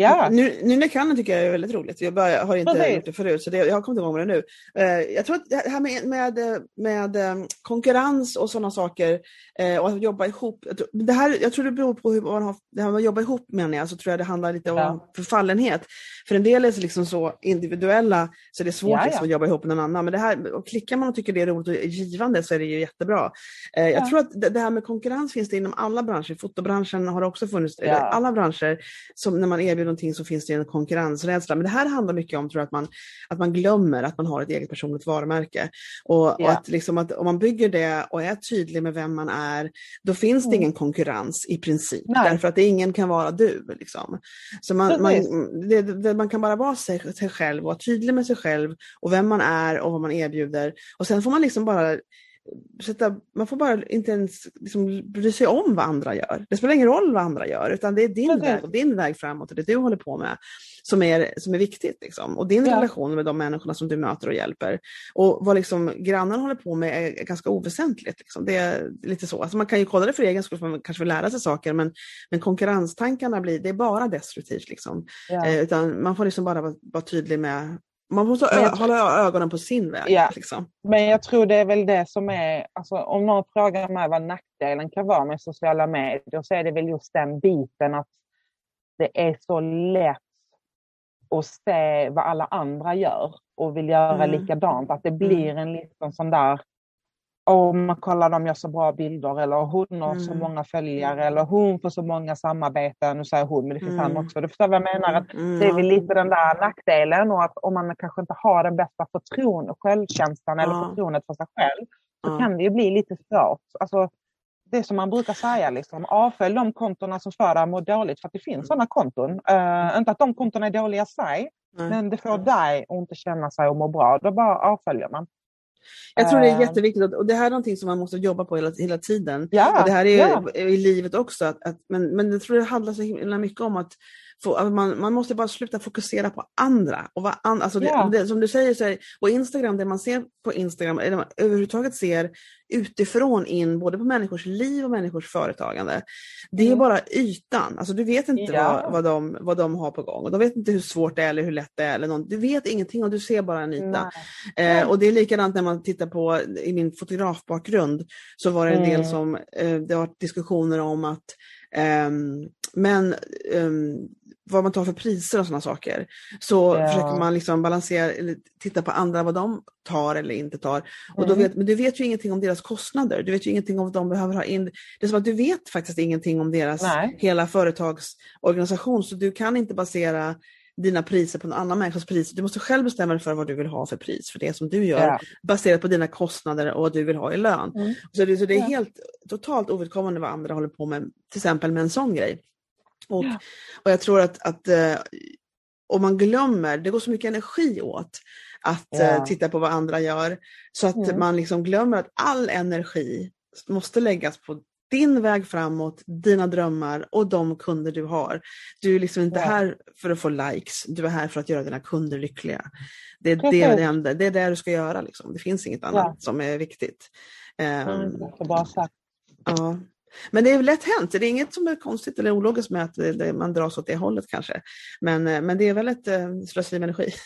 Ja, Nu, nu när jag kan tycker jag är väldigt roligt. Jag bara, har inte Precis. gjort det förut så det, jag har kommit igång med det nu. Eh, jag tror att det här med, med, med eh, konkurrens och sådana saker eh, och att jobba ihop. Jag tror, det här, jag tror det beror på hur man har, det här med att jobba ihop menar jag, så tror jag det handlar lite om Ja. förfallenhet. För en del är så liksom så individuella så det är svårt Ja, ja. Liksom, att jobba ihop med någon annan. Men det här, och klickar man och tycker det är roligt och givande så är det ju jättebra. Eh, jag Ja. tror att det, det här med konkurrens finns det inom alla branscher. Fotobranschen har också funnits, Ja. alla branscher som när man erbjuder någonting så finns det en konkurrensrädsla. Men det här handlar mycket om tror jag, att, man, att man glömmer att man har ett eget personligt varumärke. Och, och Ja. att, liksom att om man bygger det och är tydlig med vem man är, då finns det Mm. ingen konkurrens i princip. Nej. Därför att det, ingen kan vara du. Liksom. Så man, man, det, det, man kan bara vara sig, sig själv, vara tydlig med sig själv och vem man är och vad man erbjuder. Och sen får man liksom bara sätta, man får bara inte ens liksom bry sig om vad andra gör. Det spelar ingen roll vad andra gör, utan det är din Precis. väg och din väg framåt och det du håller på med som är, som är viktigt. Liksom. Och din Ja. relation med de människorna som du möter och hjälper. Och vad liksom grannen håller på med är ganska oväsentligt. Liksom. Det är lite så. Alltså man kan ju kolla det för egen skull, för man kanske vill lära sig saker, men, men konkurrenstankarna blir, det är bara destruktivt. Liksom. ja. Eh, utan man får liksom bara vara, vara tydlig med man måste jag hålla ögonen på sin väg. Ja. Liksom. Men jag tror det är väl det som är, alltså om någon frågar mig vad nackdelen kan vara med sociala medier så är det väl just den biten att det är så lätt att se vad alla andra gör och vill göra Mm. likadant. Att det blir en liten sån där, åh man kollar de gör så bra bilder eller hon har så Mm. många följare eller hon får så många samarbeten. Nu säger hon men det finns Mm. han också. Du förstår vad jag menar? Att Mm, det är väl lite den där nackdelen och att om man kanske inte har den bästa förtroende, självkänslan eller Ja. förtroendet för sig själv så kan det ju bli lite svårt. Alltså, det som man brukar säga, liksom, avfölj de kontona som får dig att må dåligt för att det finns sådana konton. Uh, inte att de kontona är dåliga i sig, Nej. men det får dig att inte känna sig och må bra. Då bara avföljer man. Jag tror det är Eh, jätteviktigt och- det här är någonting som man måste jobba på hela, hela tiden. Ja, och det här är ja. i livet också. Att, att, men, men jag tror det handlar så himla mycket om att man, man måste bara sluta fokusera på andra. Och vad an, alltså det, Ja. det, som du säger, så är, och Instagram, det man ser på Instagram, eller man överhuvudtaget ser utifrån in både på människors liv och människors företagande. Det är Mm. bara ytan. Alltså du vet inte Ja. vad, vad, de, vad de har på gång. Och de vet inte hur svårt det är eller hur lätt det är. Eller någon, du vet ingenting och du ser bara en yta. Eh, och det är likadant när man tittar på, i min fotografbakgrund, så var det en del Mm. som, eh, det var diskussioner om att ehm, men ehm, vad man tar för priser och sådana saker. Så Ja. försöker man liksom balansera, eller titta på andra vad de tar eller inte tar. Och då Mm. vet, men du vet ju ingenting om deras kostnader, du vet ju ingenting om vad de behöver ha in. Det är som att du vet faktiskt ingenting om deras Nej. hela företagsorganisation, så du kan inte basera dina priser på någon annan människas priser. Du måste själv bestämma dig för vad du vill ha för pris för det som du gör Ja. baserat på dina kostnader och vad du vill ha i lön. Mm. Så, det, så det är Ja. helt totalt ovidkommande vad andra håller på med, till exempel med en sån grej. Och, Ja. och jag tror att, att eh, om man glömmer, det går så mycket energi åt att eh, titta på vad andra gör, så att Mm. man liksom glömmer att all energi måste läggas på din väg framåt, dina drömmar och de kunder du har. Du är liksom inte Ja. här för att få likes, du är här för att göra dina kunder lyckliga. Det är det, Precis. det, enda, det är det du ska göra. Liksom. Det finns inget annat Ja. som är viktigt. Ehm, Mm, det är bra sagt. ja. Men det är lätt hänt. Det är inget som är konstigt eller ologiskt med att det, man dras åt det hållet kanske. Men, eh, men det är väl ett äh, slöseri med energi.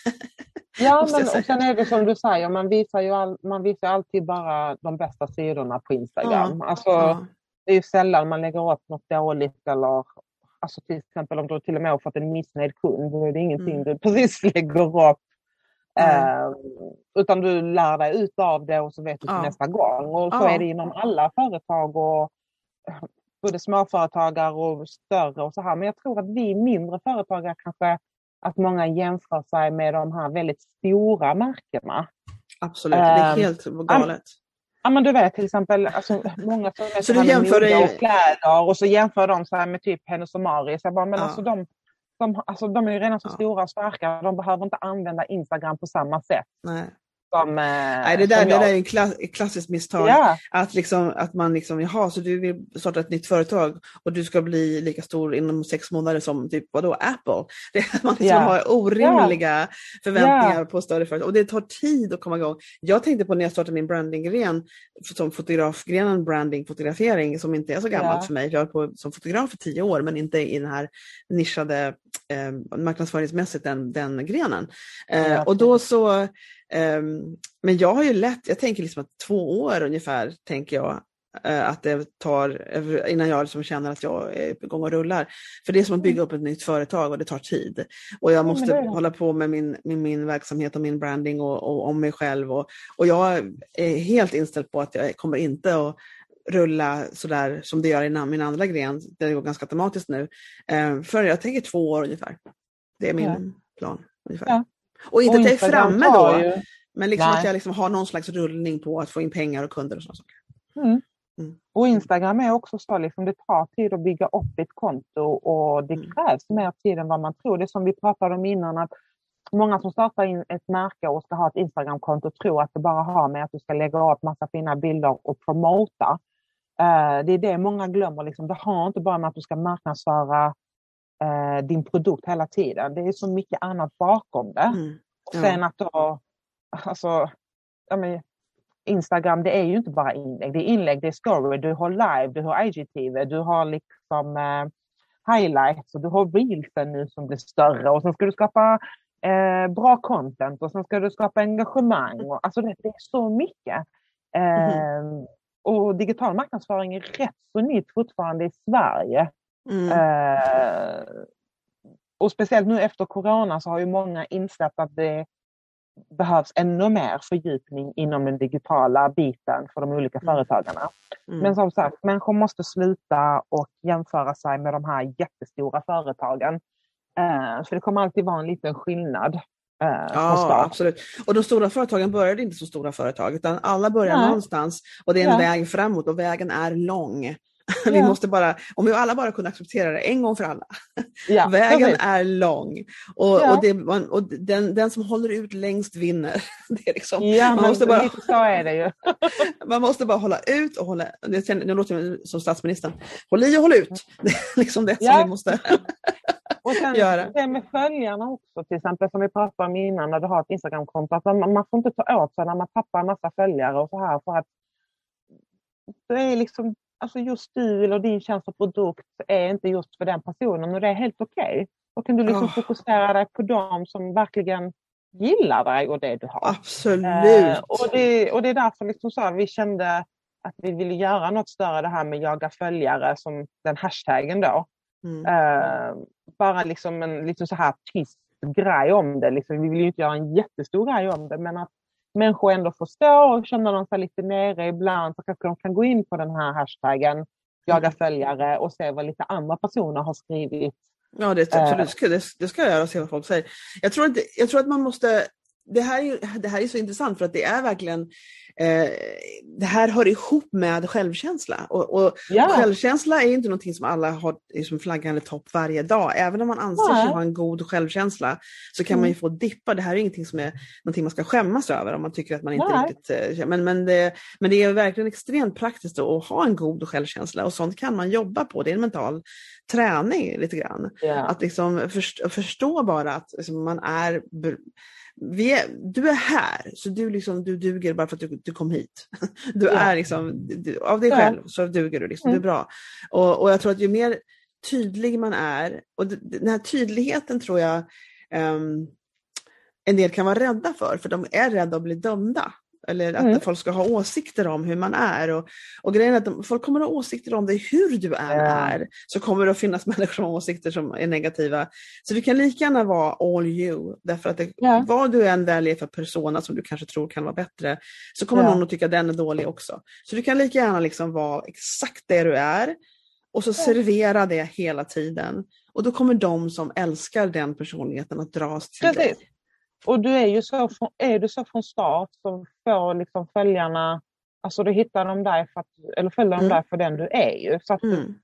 Ja, men och sen är det som du säger, man visar ju all, man visar alltid bara de bästa sidorna på Instagram. Alltså, Ja. Det är ju sällan man lägger upp något dåligt eller alltså till exempel om du till och med har fått en missnöjd kund, då är det ingenting Mm. du precis lägger upp. Nej. Eh, utan du lär dig ut av det och så vet du till Ja. nästa gång. Och så Ja. är det inom alla företag och eh, både småföretagare och större och så här. Men jag tror att vi mindre företagare kanske att många jämför sig med de här väldigt stora märkena. Absolut, det är helt galet. Ja men du vet till exempel, alltså, många Så du jämför dig... och kläder och så jämför de här med typ Hennes och Mauritz. Jag bara, men ja. alltså de, de, alltså, de är ju redan så ja. stora och starka, de behöver inte använda Instagram på samma sätt. Nej. Som, eh, Nej, det där, det där är en klass, ett klassiskt misstag. Ja. Att, liksom, att man liksom, jaha, så du vill starta ett nytt företag och du ska bli lika stor inom sex månader som typ, vadå, Apple. Det, man liksom ja. har orimliga ja. förväntningar på större företag och det tar tid att komma igång. Jag tänkte på när jag startade min brandinggren, som fotografgrenen branding, fotografering, som inte är så gammalt för mig. Jag har på som fotograf för tio år, men inte i den här nischade eh, marknadsföringsmässigt den, den grenen. Eh, och då så Um, men jag har ju lätt, jag tänker liksom att två år ungefär, tänker jag, uh, att det tar innan jag liksom känner att jag är på gång och rullar. För det är som att bygga upp ett nytt företag och det tar tid. Och jag måste ja, hålla på med min, med min verksamhet och min branding och, och om mig själv. Och, och jag är helt inställd på att jag kommer inte att rulla sådär som det gör i min andra gren, det går ganska automatiskt nu, uh, för jag tänker två år ungefär. Det är min ja. plan. Ungefär. Ja. Och inte och att jag är framme då, ju... men liksom att jag liksom har någon slags rullning på att få in pengar och kunder och sådana saker. Mm. Mm. Och Instagram är också så, liksom, det tar tid att bygga upp ett konto och det mm. krävs mer tid än vad man tror. Det är som vi pratade om innan, att många som startar in ett märke och ska ha ett Instagramkonto tror att det bara har med att du ska lägga upp massa fina bilder och promota. Uh, det är det många glömmer. Liksom. Det har inte bara med att du ska marknadsföra uh, din produkt hela tiden. Det är så mycket annat bakom det. Mm. Och sen att då, alltså, ja, men, Instagram det är ju inte bara inlägg, det är inlägg, det är story, du har live, du har IGTV, du har liksom eh, highlights och du har reelsen nu som blir större och sen ska du skapa eh, bra content och sen ska du skapa engagemang. Och, alltså det, det är så mycket. Eh, mm. Och digital marknadsföring är rätt så nytt fortfarande i Sverige. Mm. Eh, och speciellt nu efter corona så har ju många insett att det behövs ännu mer fördjupning inom den digitala biten för de olika mm. företagarna. Mm. Men som sagt, människor måste sluta och jämföra sig med de här jättestora företagen. Eh, för det kommer alltid vara en liten skillnad. Eh, ja, absolut. Och de stora företagen började inte som stora företag, utan alla börjar Nej. någonstans och det är en ja. väg framåt och vägen är lång. Vi ja. måste bara, om vi alla bara kunde acceptera det en gång för alla. Ja, Vägen är lång och, ja. och, det, och den, den, som håller ut längst vinner. Det är liksom, ja, man måste bara, så är det ju. man måste bara hålla ut och hålla, nu låter jag som statsministern, håll i och håll ut. Det är liksom det som vi måste och sen göra. Det med följarna också till exempel som vi pratade om innan när du har ett Instagramkonto. Att man, man får inte ta åt sig när man tappar en massa följare och så här för att det är liksom alltså just du eller din tjänst och produkt är inte just för den personen och det är helt okej. Okay. Då kan du liksom oh. fokusera dig på dem som verkligen gillar dig och det du har. Absolut! Eh, och, det, och det är därför liksom så vi kände att vi ville göra något större det här med jaga följare som den hashtaggen då. Mm. Eh, bara liksom en lite så här tyst grej om det. Liksom, vi vill ju inte göra en jättestor grej om det men att människor ändå förstår och känner de sig lite nere ibland så kanske de kan gå in på den här hashtaggen, jaga mm. följare och se vad lite andra personer har skrivit. Ja, det, absolut, det, det ska jag göra och se vad folk säger. Jag tror, inte, jag tror att man måste det här, är, det här är så intressant för att det är verkligen eh, det här hör ihop med självkänsla. Och, och ja. självkänsla är inte någonting som alla har som flaggan i topp varje dag. Även om man anser sig ha en god självkänsla så kan mm. man ju mm. få dippa. Det här är ingenting som är någonting man ska skämmas över om man tycker att man inte Nej. riktigt... Eh, men, men, det, men det är verkligen extremt praktiskt att ha en god självkänsla och sånt kan man jobba på. Det är en mental träning lite grann. Yeah. Att liksom förstå, förstå bara att liksom, man är är, du är här, så du, liksom, du duger bara för att du, du kom hit. Du ja. är liksom, du, av dig själv så duger du, liksom, mm. du är bra. Och, och jag tror att ju mer tydlig man är, och den här tydligheten tror jag um, en del kan vara rädda för, för de är rädda att bli dömda. Eller att mm. folk ska ha åsikter om hur man är. Och, och grejen är att de, folk kommer att ha åsikter om dig hur du än är. Så kommer det att finnas människor som har åsikter som är negativa. Så du kan lika gärna vara all you. Därför att det, ja. vad du än väljer för persona som du kanske tror kan vara bättre, så kommer någon att tycka den är dålig också. Så du kan lika gärna liksom vara exakt det du är och så servera det hela tiden. Och då kommer de som älskar den personligheten att dras till Precis. dig. Och du är ju så, är du så från start så får liksom följarna, alltså du hittar dem där för att, eller följer dem Mm. där för den du är ju. Så Mm.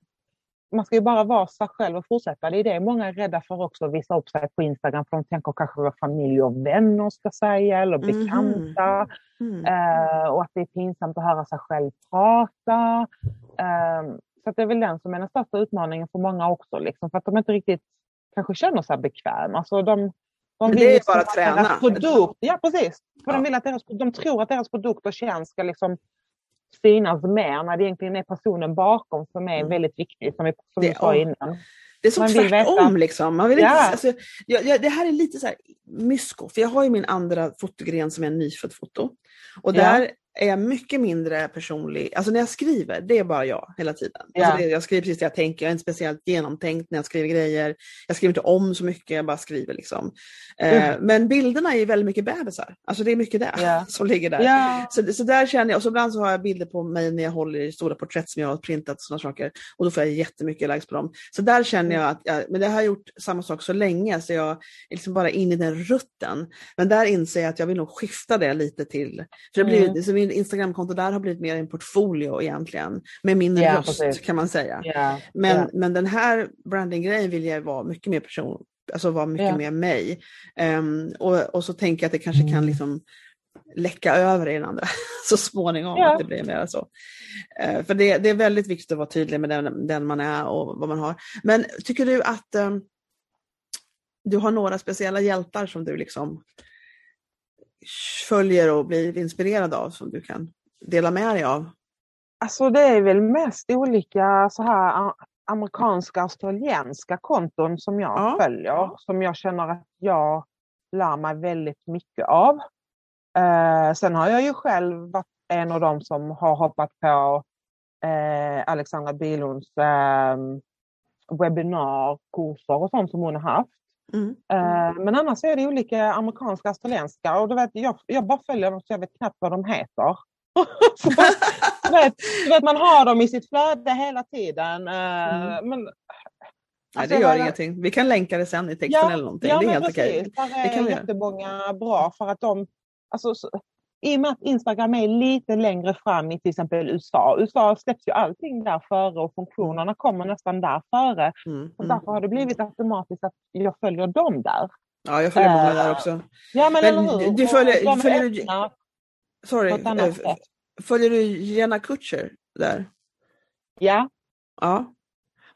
man ska ju bara vara sig själv och fortsätta. Det är det många är rädda för också, att visa upp sig på Instagram för de tänker kanske vad familj och vänner ska säga eller Mhm. bekanta. Mm. Eh, och att det är pinsamt att höra sig själv prata. Eh, så det är väl den som är den största utmaningen för många också, liksom, för att de inte riktigt kanske känner sig bekväma. Alltså de, de vill det är bara att träna. Produkt, ja precis. För Ja. de, vill att deras, de tror att deras produkt och tjänst ska liksom synas mer när det egentligen är personen bakom som är Mm. väldigt viktig, som, vi, som du sa innan. Det är som Man tvärtom liksom. Man vill inte, Ja. alltså, jag, jag, det här är lite så här mysko, för jag har ju min andra fotogren som är nyfödd foto. Och Ja. Är jag mycket mindre personlig. Alltså när jag skriver, det är bara jag hela tiden. Ja. Alltså det, jag skriver precis det jag tänker, jag är inte speciellt genomtänkt när jag skriver grejer. Jag skriver inte om så mycket, jag bara skriver liksom. Eh, Mm. Men bilderna är väldigt mycket bebisar. Alltså det är mycket det Ja. som ligger där. Ja. Så, så där känner jag, och så ibland så har jag bilder på mig när jag håller i stora porträtt som jag har printat och sådana saker. Och då får jag jättemycket likes på dem. Så där känner jag att, jag, men det har jag gjort samma sak så länge så jag är liksom bara inne i den rutten. Men där inser jag att jag vill nog skifta det lite till, för det blir, Mm. Min Instagramkonto där har blivit mer en portfolio egentligen. Med min Ja, röst precis. kan man säga. Ja. Men, ja. men den här branding-grejen vill jag vara mycket mer person, alltså vara mycket mer mig. Ehm, och, och så tänker jag att det kanske kan liksom läcka över i den andra så småningom. Ja. Att det blir mer så. Eh, för det, det är väldigt viktigt att vara tydlig med den, den man är och vad man har. Men tycker du att ehm, du har några speciella hjältar som du liksom följer och blir inspirerad av som du kan dela med dig av? Alltså det är väl mest olika så här amerikanska australienska konton som jag Ja. följer. Som jag känner att jag lär mig väldigt mycket av. Eh, sen har jag ju själv varit en av dem som har hoppat på eh, Alexandra Bilunds eh, webbinarkurser och sånt som hon har haft. Mm. Eh, men annars är det olika amerikanska australienska och du vet, jag, jag bara följer dem så jag vet knappt vad de heter. Så, du, vet, du vet, man har dem i sitt flöde hela tiden. eh, Mm. Men, Nej, Alltså, det jag gör ingenting. Vi kan länka det sen i texten eller någonting. Ja, det är helt okej. precis. Där Det kan är jättemånga bra för att de, alltså, så, i och med att Instagram är lite längre fram i till exempel USA. USA släpps ju allting där före och funktionerna kommer nästan där före. Mm. Och Mm. därför har det blivit automatiskt att jag följer dem där. Ja, jag följer många Eh, där också. Ja men, Men eller hur? du Och följer- de följer du- Sorry, eh, följer du Jenna Kutcher där? Ja, Ja.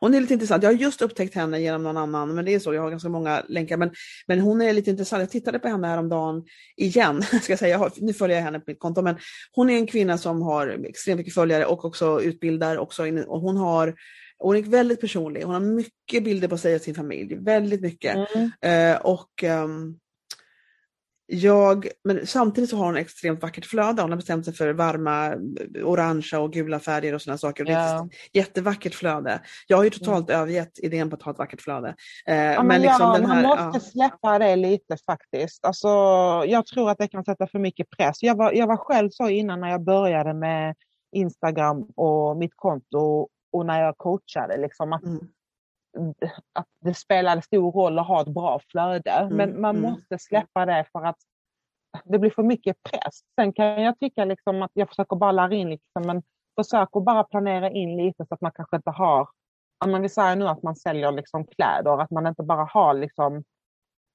Hon är lite intressant. Jag har just upptäckt henne genom någon annan, men det är så, jag har ganska många länkar. Men, men hon är lite intressant. Jag tittade på henne häromdagen igen. Ska jag säga. Jag har, nu följer jag henne på mitt konto, men hon är en kvinna som har extremt mycket följare och också utbildar. Också, in- och hon, har, hon är väldigt personlig. Hon har mycket bilder på sig och sin familj. Väldigt mycket. mm. Eh, och ehm, jag, men samtidigt så har hon extremt vackert flöde. Hon har bestämt sig för varma, orangea och gula färger och sådana saker. Det är ett jättevackert flöde. Jag har ju totalt övergett idén på att ha ett vackert flöde. Eh, Ja, men men liksom ja, den man här, måste ja. släppa det lite faktiskt. Alltså, jag tror att det kan sätta för mycket press. Jag var, jag var själv så innan när jag började med Instagram och mitt konto och när jag coachade. Liksom, att, Mm. Att det spelade stor roll att ha ett bra flöde. Men man mm. måste släppa det för att det blir för mycket press. Sen kan jag tycka liksom att jag försöker bara lära in, liksom, men försök att bara planera in lite så att man kanske inte har, om man vill säga nu att man säljer liksom kläder, att man inte bara har liksom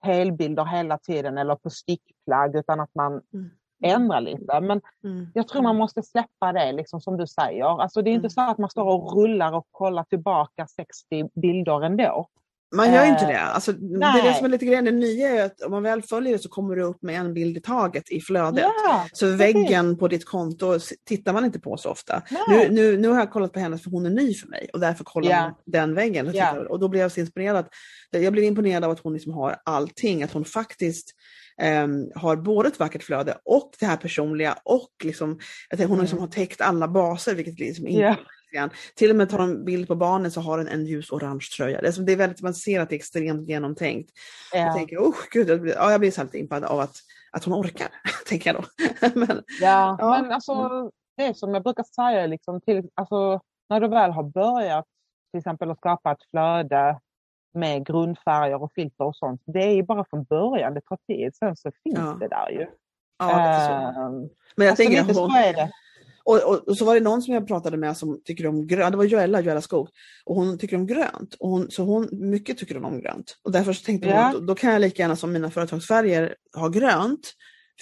helbilder hela tiden eller på stickplagg utan att man Mm. Ändrar lite. Men Mm. jag tror man måste släppa det liksom som du säger. Alltså det är inte Mm. så att man står och rullar och kollar tillbaka 60 bilder ändå. Man gör ju inte Eh, det. Alltså, det är det som är lite grejen. Det nya är att om man väl följer det så kommer du upp med en bild i taget i flödet. Ja, Så precis. väggen på ditt konto tittar man inte på så ofta. Nu, nu, nu har jag kollat på henne för hon är ny för mig och därför kollar Ja. man den väggen. Och, tittar, och då blev jag så inspirerad. Jag blev imponerad av att hon liksom har allting, att hon faktiskt ehm, har både ett vackert flöde och det här personliga och liksom, jag tänker, hon Mm. liksom har täckt alla baser vilket liksom inte Ja. grann. Till och med tar en bild på barnen så har den en ljus orange tröja. Det är, som, det är väldigt, man ser att det är extremt genomtänkt. Jag Ja. tänker, oh, gud, jag blir, ja, jag blir så lite impad av att, att hon orkar, tänker jag då. Men, Ja, Ja. Mm. men alltså det är som jag brukar säga, liksom, till, alltså, när du väl har börjat till exempel att skapa ett flöde med grundfärger och filter och sånt. Det är ju bara från början, det tar tid. Sen så finns Ja. det där ju. Ja. Ehm, Men jag alltså tänker lite hon, så är det. och, och, och så var det någon som jag pratade med som tycker om grönt, det var Joella, Joella Skog, och hon tycker om grönt. Och hon, så hon, mycket tycker hon om grönt. Och därför så tänkte hon Ja. att då, då kan jag lika gärna som mina företagsfärger ha grönt.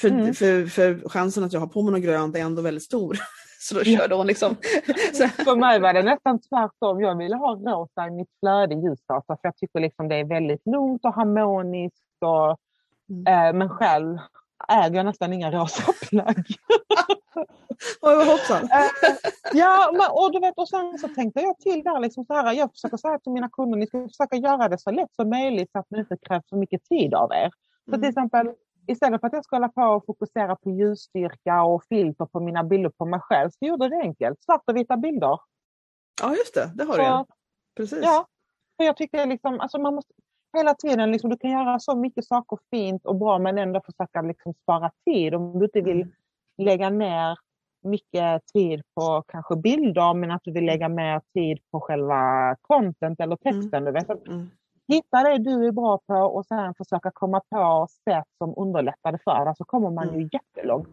För, Mm. för, för chansen att jag har på mig något grönt är ändå väldigt stor. Så då körde hon liksom. Så, För mig var det nästan tvärtom. Jag ville ha rosa i mitt flöde ljusrosa för jag tycker liksom det är väldigt lugnt och harmoniskt. Och, Mm. eh, men själv äger jag nästan inga rosa plagg. Oj, vad hoppsan. Eh, ja, men, och, du vet, och sen så tänkte jag till där, liksom så här, jag försöker säga till mina kunder, ni ska försöka göra det så lätt som möjligt så att det inte krävs för mycket tid av er. Så till Mm. exempel, istället för att jag ska hålla på och fokusera på ljusstyrka och filter på mina bilder på mig själv, så gjorde det enkelt. Svart och vita bilder. Ja, just det. Det har du Så, ja. Precis. Ja, för jag tycker liksom, alltså man måste hela tiden, liksom, du kan göra så mycket saker fint och bra men ändå försöka liksom spara tid. Om du inte vill Mm. lägga ner mycket tid på kanske bilder men att du vill lägga mer tid på själva content eller texten. Du vet. Mm. Hitta det du är bra på och sen försöka komma på sätt som underlättar det för dig så kommer man ju jättelångt.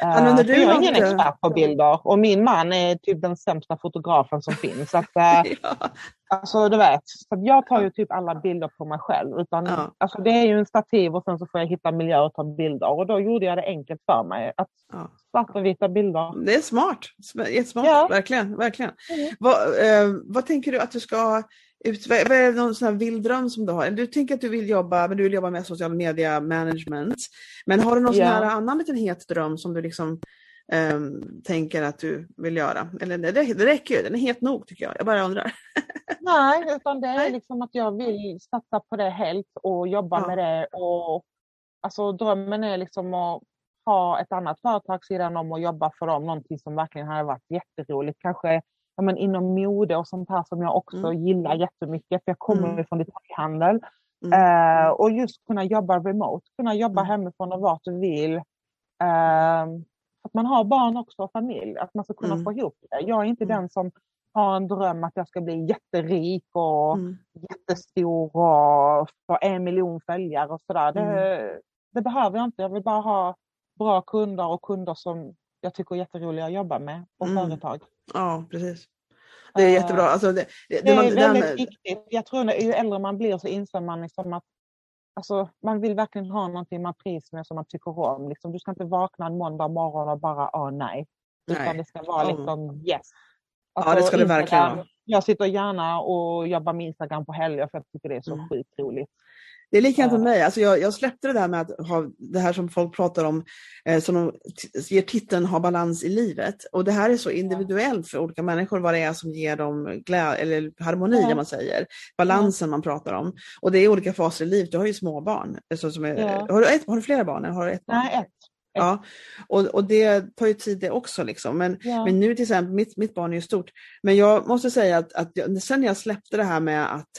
Eh, Använder för du jag är ingen eh, expert på bilder och min man är typ den sämsta fotografen som finns. Så att, eh, Ja. Alltså du vet, så jag tar ju typ alla bilder på mig själv. Utan, Ja. alltså, det är ju en stativ och sen så får jag hitta miljö och ta bilder. Och då gjorde jag det enkelt för mig. Att Ja. svarta och vita bilder. Det är smart. Sm- Jättesmart, Ja. verkligen. verkligen. Mm. Vad, eh, vad tänker du att du ska ut, vad vad är någon sån här vild dröm som du har? Du tänker att du vill jobba, men du vill jobba med social media management. Men har du någon Ja. sån här annan liten het dröm som du liksom ehm, tänker att du vill göra? Eller det, det räcker ju, den är het nog tycker jag. Jag bara undrar. Nej, utan det är liksom att jag vill satsa på det helt och jobba Ja. med det. Och, alltså, drömmen är liksom att ha ett annat företag sidan om och jobba för dem. Någonting som verkligen hade varit jätteroligt. Kanske ja, men inom mode och sånt här som jag också Mm. gillar jättemycket. För jag kommer Mm. från detaljhandel. Mm. Eh, och just kunna jobba remote, kunna jobba Mm. hemifrån och vart du vill. Eh, att man har barn också och familj, att man ska kunna Mm. få ihop det. Jag är inte Mm. den som har en dröm att jag ska bli jätterik och Mm. jättestor och få en miljon följare och sådär. Det, Mm. det behöver jag inte. Jag vill bara ha bra kunder och kunder som jag tycker är jätteroliga att jobba med och Mm. företag. Ja, precis. Det är Eh, jättebra. Alltså, det, det, Det är man- väldigt den- viktigt. Jag tror att ju äldre man blir så inser man liksom att alltså, man vill verkligen ha någonting man trivs med som man tycker om. Liksom, du ska inte vakna en måndag morgon och bara åh nej. Utan Nej. det ska vara Mm. liksom yes. Ja, det ska det verkligen vara. Jag sitter gärna och jobbar med Instagram på helger för jag tycker det är så Mm. sjukt roligt. Det är likadant med Ja. mig. Alltså jag, jag släppte det där med att ha det här som folk pratar om, eh, som de ger titeln ha balans i livet. Och det här är så individuellt för olika människor vad det är som ger dem glädje eller harmoni, Ja. man säger. Balansen man pratar om. Och det är olika faser i livet. Du har ju små barn. Så som är, Ja. har, du ett, har du flera barn? Eller har du ett barn? Nej, ett. Ja, och, och det tar ju tid det också. Liksom. Men, Ja. men nu till exempel, mitt, mitt barn är ju stort. Men jag måste säga att, att sen jag släppte det här med att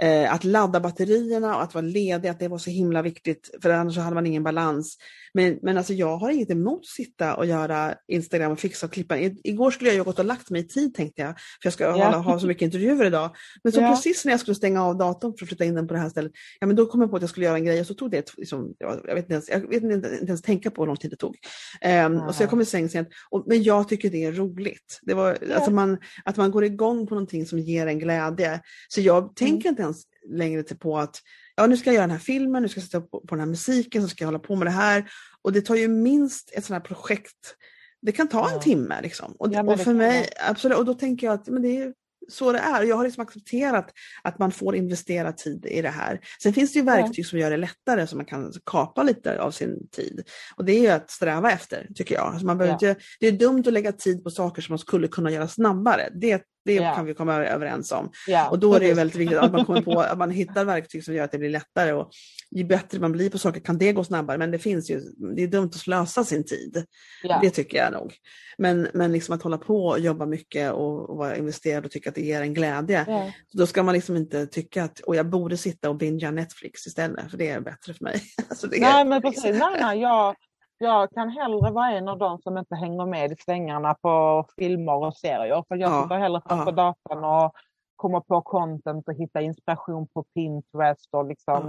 eh, att ladda batterierna och att vara ledig, att det var så himla viktigt för annars hade man ingen balans. Men, men alltså jag har inget emot att sitta och göra Instagram och fixa och klippa. I, igår skulle jag ju gått och lagt mig i tid tänkte jag, för jag ska Ja. hålla, ha så mycket intervjuer idag. Men så Ja. precis när jag skulle stänga av datorn för att flytta in den på det här stället, ja men då kom jag på att jag skulle göra en grej och så tog det, liksom, jag, vet inte ens, jag vet inte, inte ens tänka på hur lång tid det tog. Ehm, och så jag kom i säng sent, och, men jag tycker det är roligt. Det var, Ja. alltså man, att man går igång på någonting som ger en glädje. Så jag tänker inte ens längre till på att ja, nu ska jag göra den här filmen, nu ska jag sätta på, på den här musiken, så ska jag hålla på med det här. Och det tar ju minst ett sånt här projekt, det kan ta en Ja. timme. Liksom. Och, Ja, och för mig, absolut, och då tänker jag att men det är så det är. Jag har liksom accepterat att man får investera tid i det här. Sen finns det ju verktyg som gör det lättare så man kan kapa lite av sin tid. Och det är ju att sträva efter, tycker jag. Alltså man behöver Ja. inte, det är dumt att lägga tid på saker som man skulle kunna göra snabbare. Det, det Ja. kan vi komma överens om. Ja, Och då är det väldigt viktigt att man kommer på att man hittar verktyg som gör att det blir lättare. Och ju bättre man blir på saker kan det gå snabbare. Men det finns ju, det är dumt att slösa sin tid. Ja. Det tycker jag nog. Men, men liksom att hålla på och jobba mycket och, och vara investerad och tycka att det ger en glädje. Då ska man liksom inte tycka att och jag borde sitta och bingea Netflix istället, för det är bättre för mig. alltså det är, Nej men precis, nej, nej, jag, jag kan hellre vara en av dem som inte hänger med i svängarna på filmer och serier. För jag Ja, sitter hellre ja. på datorn och komma på content och hitta inspiration på Pinterest och liksom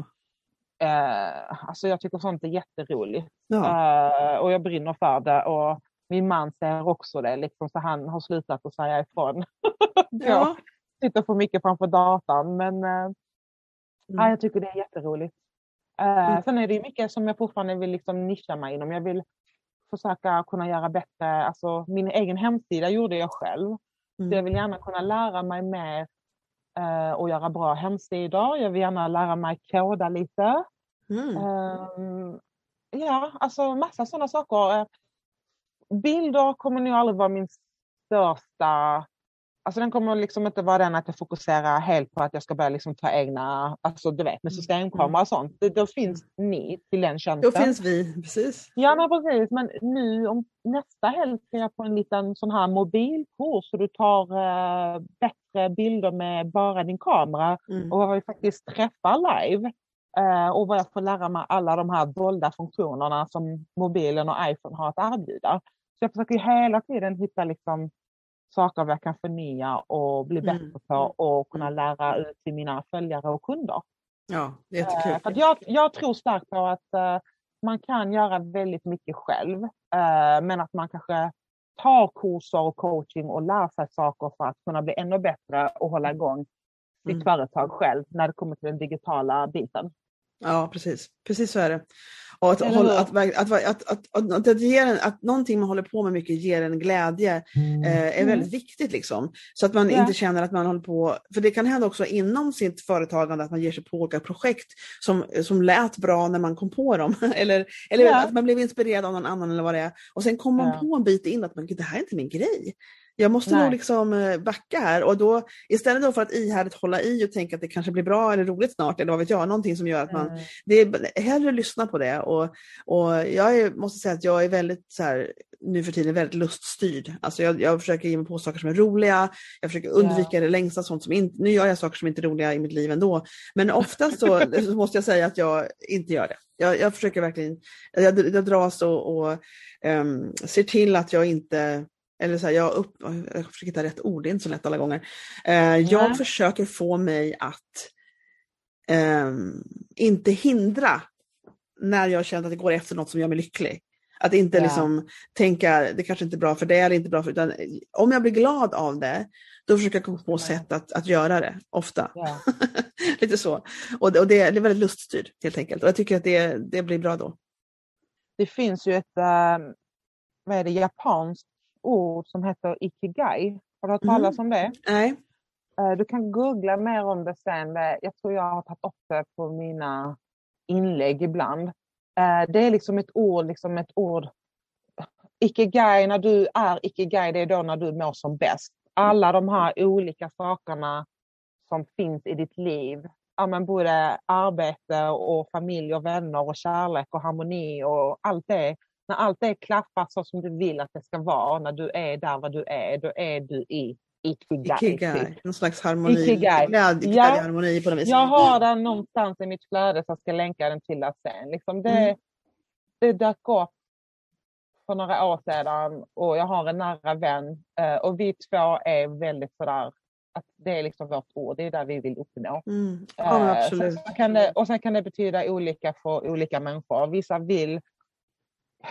eh, alltså jag tycker sånt är jätteroligt. Ja. Eh, och jag brinner för det och min man ser också det liksom, så han har slutat att säga ifrån. jag Ja. sitter för mycket framför datorn men eh, Mm. ja, jag tycker det är jätteroligt. Mm. Sen är det mycket som jag fortfarande vill liksom nischa mig inom. Jag vill försöka kunna göra bättre, alltså min egen hemsida gjorde jag själv. Så Mm. jag vill gärna kunna lära mig mer eh, och göra bra hemsidor. Jag vill gärna lära mig koda lite. Mm. Ehm, ja, alltså massa sådana saker. Eh, Bilder kommer nog aldrig vara min största... Alltså den kommer liksom inte vara den att jag fokuserar helt på att jag ska börja liksom ta egna, alltså du vet med systemkamera och sånt. Det, då finns ni till den tjänsten. Då finns vi, precis. Ja men precis, men nu om nästa helg ska jag på en liten sån här mobilkurs så du tar eh, bättre bilder med bara din kamera Mm. och vad vi faktiskt träffar live. Eh, och vad jag får lära mig alla de här dolda funktionerna som mobilen och iPhone har att erbjuda. Så jag försöker hela tiden hitta liksom saker jag kan förnya och bli Mm. bättre på och kunna lära ut till mina följare och kunder. Ja, jättekul. För att jag, jag tror starkt på att eh, man kan göra väldigt mycket själv. eh, men att man kanske tar kurser och coaching och lär sig saker för att kunna bli ännu bättre och hålla igång sitt Mm. företag själv när det kommer till den digitala biten. Ja, precis. Precis så är det. Och att, hålla, att, att, att, att, att, att, ger en, att någonting man håller på med mycket ger en glädje eh, är Mm. väldigt viktigt. Liksom. Så att man Ja. inte känner att man håller på, för det kan hända också inom sitt företagande att man ger sig på olika projekt som, som lät bra när man kom på dem. eller eller Ja. att man blev inspirerad av någon annan eller vad det är. Och sen kommer man Ja. på en bit in att man, "Gud, det här är inte min grej. Jag måste Nej. nog liksom eh, backa här och då istället då för att ihärdigt hålla i och tänka att det kanske blir bra eller roligt snart eller vad vet jag, någonting som gör att man Mm. det är hellre lyssna på det och, och jag är, måste säga att jag är väldigt så här, nu för tiden väldigt luststyrd. Alltså jag, jag försöker ge mig på saker som är roliga, jag försöker undvika det längsta sånt som inte, nu gör jag saker som inte är roliga i mitt liv ändå, men oftast så, så måste jag säga att jag inte gör det. Jag, jag försöker verkligen, jag, jag dras och, och ehm, ser till att jag inte eller så här, jag, upp, jag försöker hitta rätt ord, det är inte så lätt alla gånger. Eh, jag försöker få mig att ehm, inte hindra när jag känner att det går efter något som gör mig lycklig. Att inte Ja. liksom tänka, det kanske inte är bra för det eller inte bra för utan om jag blir glad av det, då försöker jag komma på Ja. sätt att, att göra det, ofta. Ja. Lite så. Och, det- och det, är väldigt luststyrt helt enkelt. Och jag tycker att det, det blir bra då. Det finns ju ett eh, vad är det, japanskt ord som heter ikigai. Har du hört Mhm. talas om det? Nej. Eh, Du kan googla mer om det sen. Jag tror jag har tagit upp det på mina inlägg ibland. Eh, Det är liksom ett ord, liksom ett ord. Ikigai, när du är ikigai, det är då när du mår som bäst. Alla de här olika sakerna som finns i ditt liv. Ja, men både arbete och familj och vänner och kärlek och harmoni och allt det. När allt det klaffar så som du vill att det ska vara, när du är där vad du är, då är du i ikigai. Ikigai, typ. någon slags harmoni, Ikigai. glädje, Ja. glädjeharmoni på något vis. Jag har den någonstans i mitt flöde så jag ska länka den till er sen. Liksom det, Mm. det dök upp för några år sedan och jag har en nära vän eh, och vi två är väldigt sådär att det är liksom vårt ord, det är där vi vill uppnå. Mm. Ja, Eh, absolut. Sen, kan det, och sen kan det betyda olika för olika människor. Vissa vill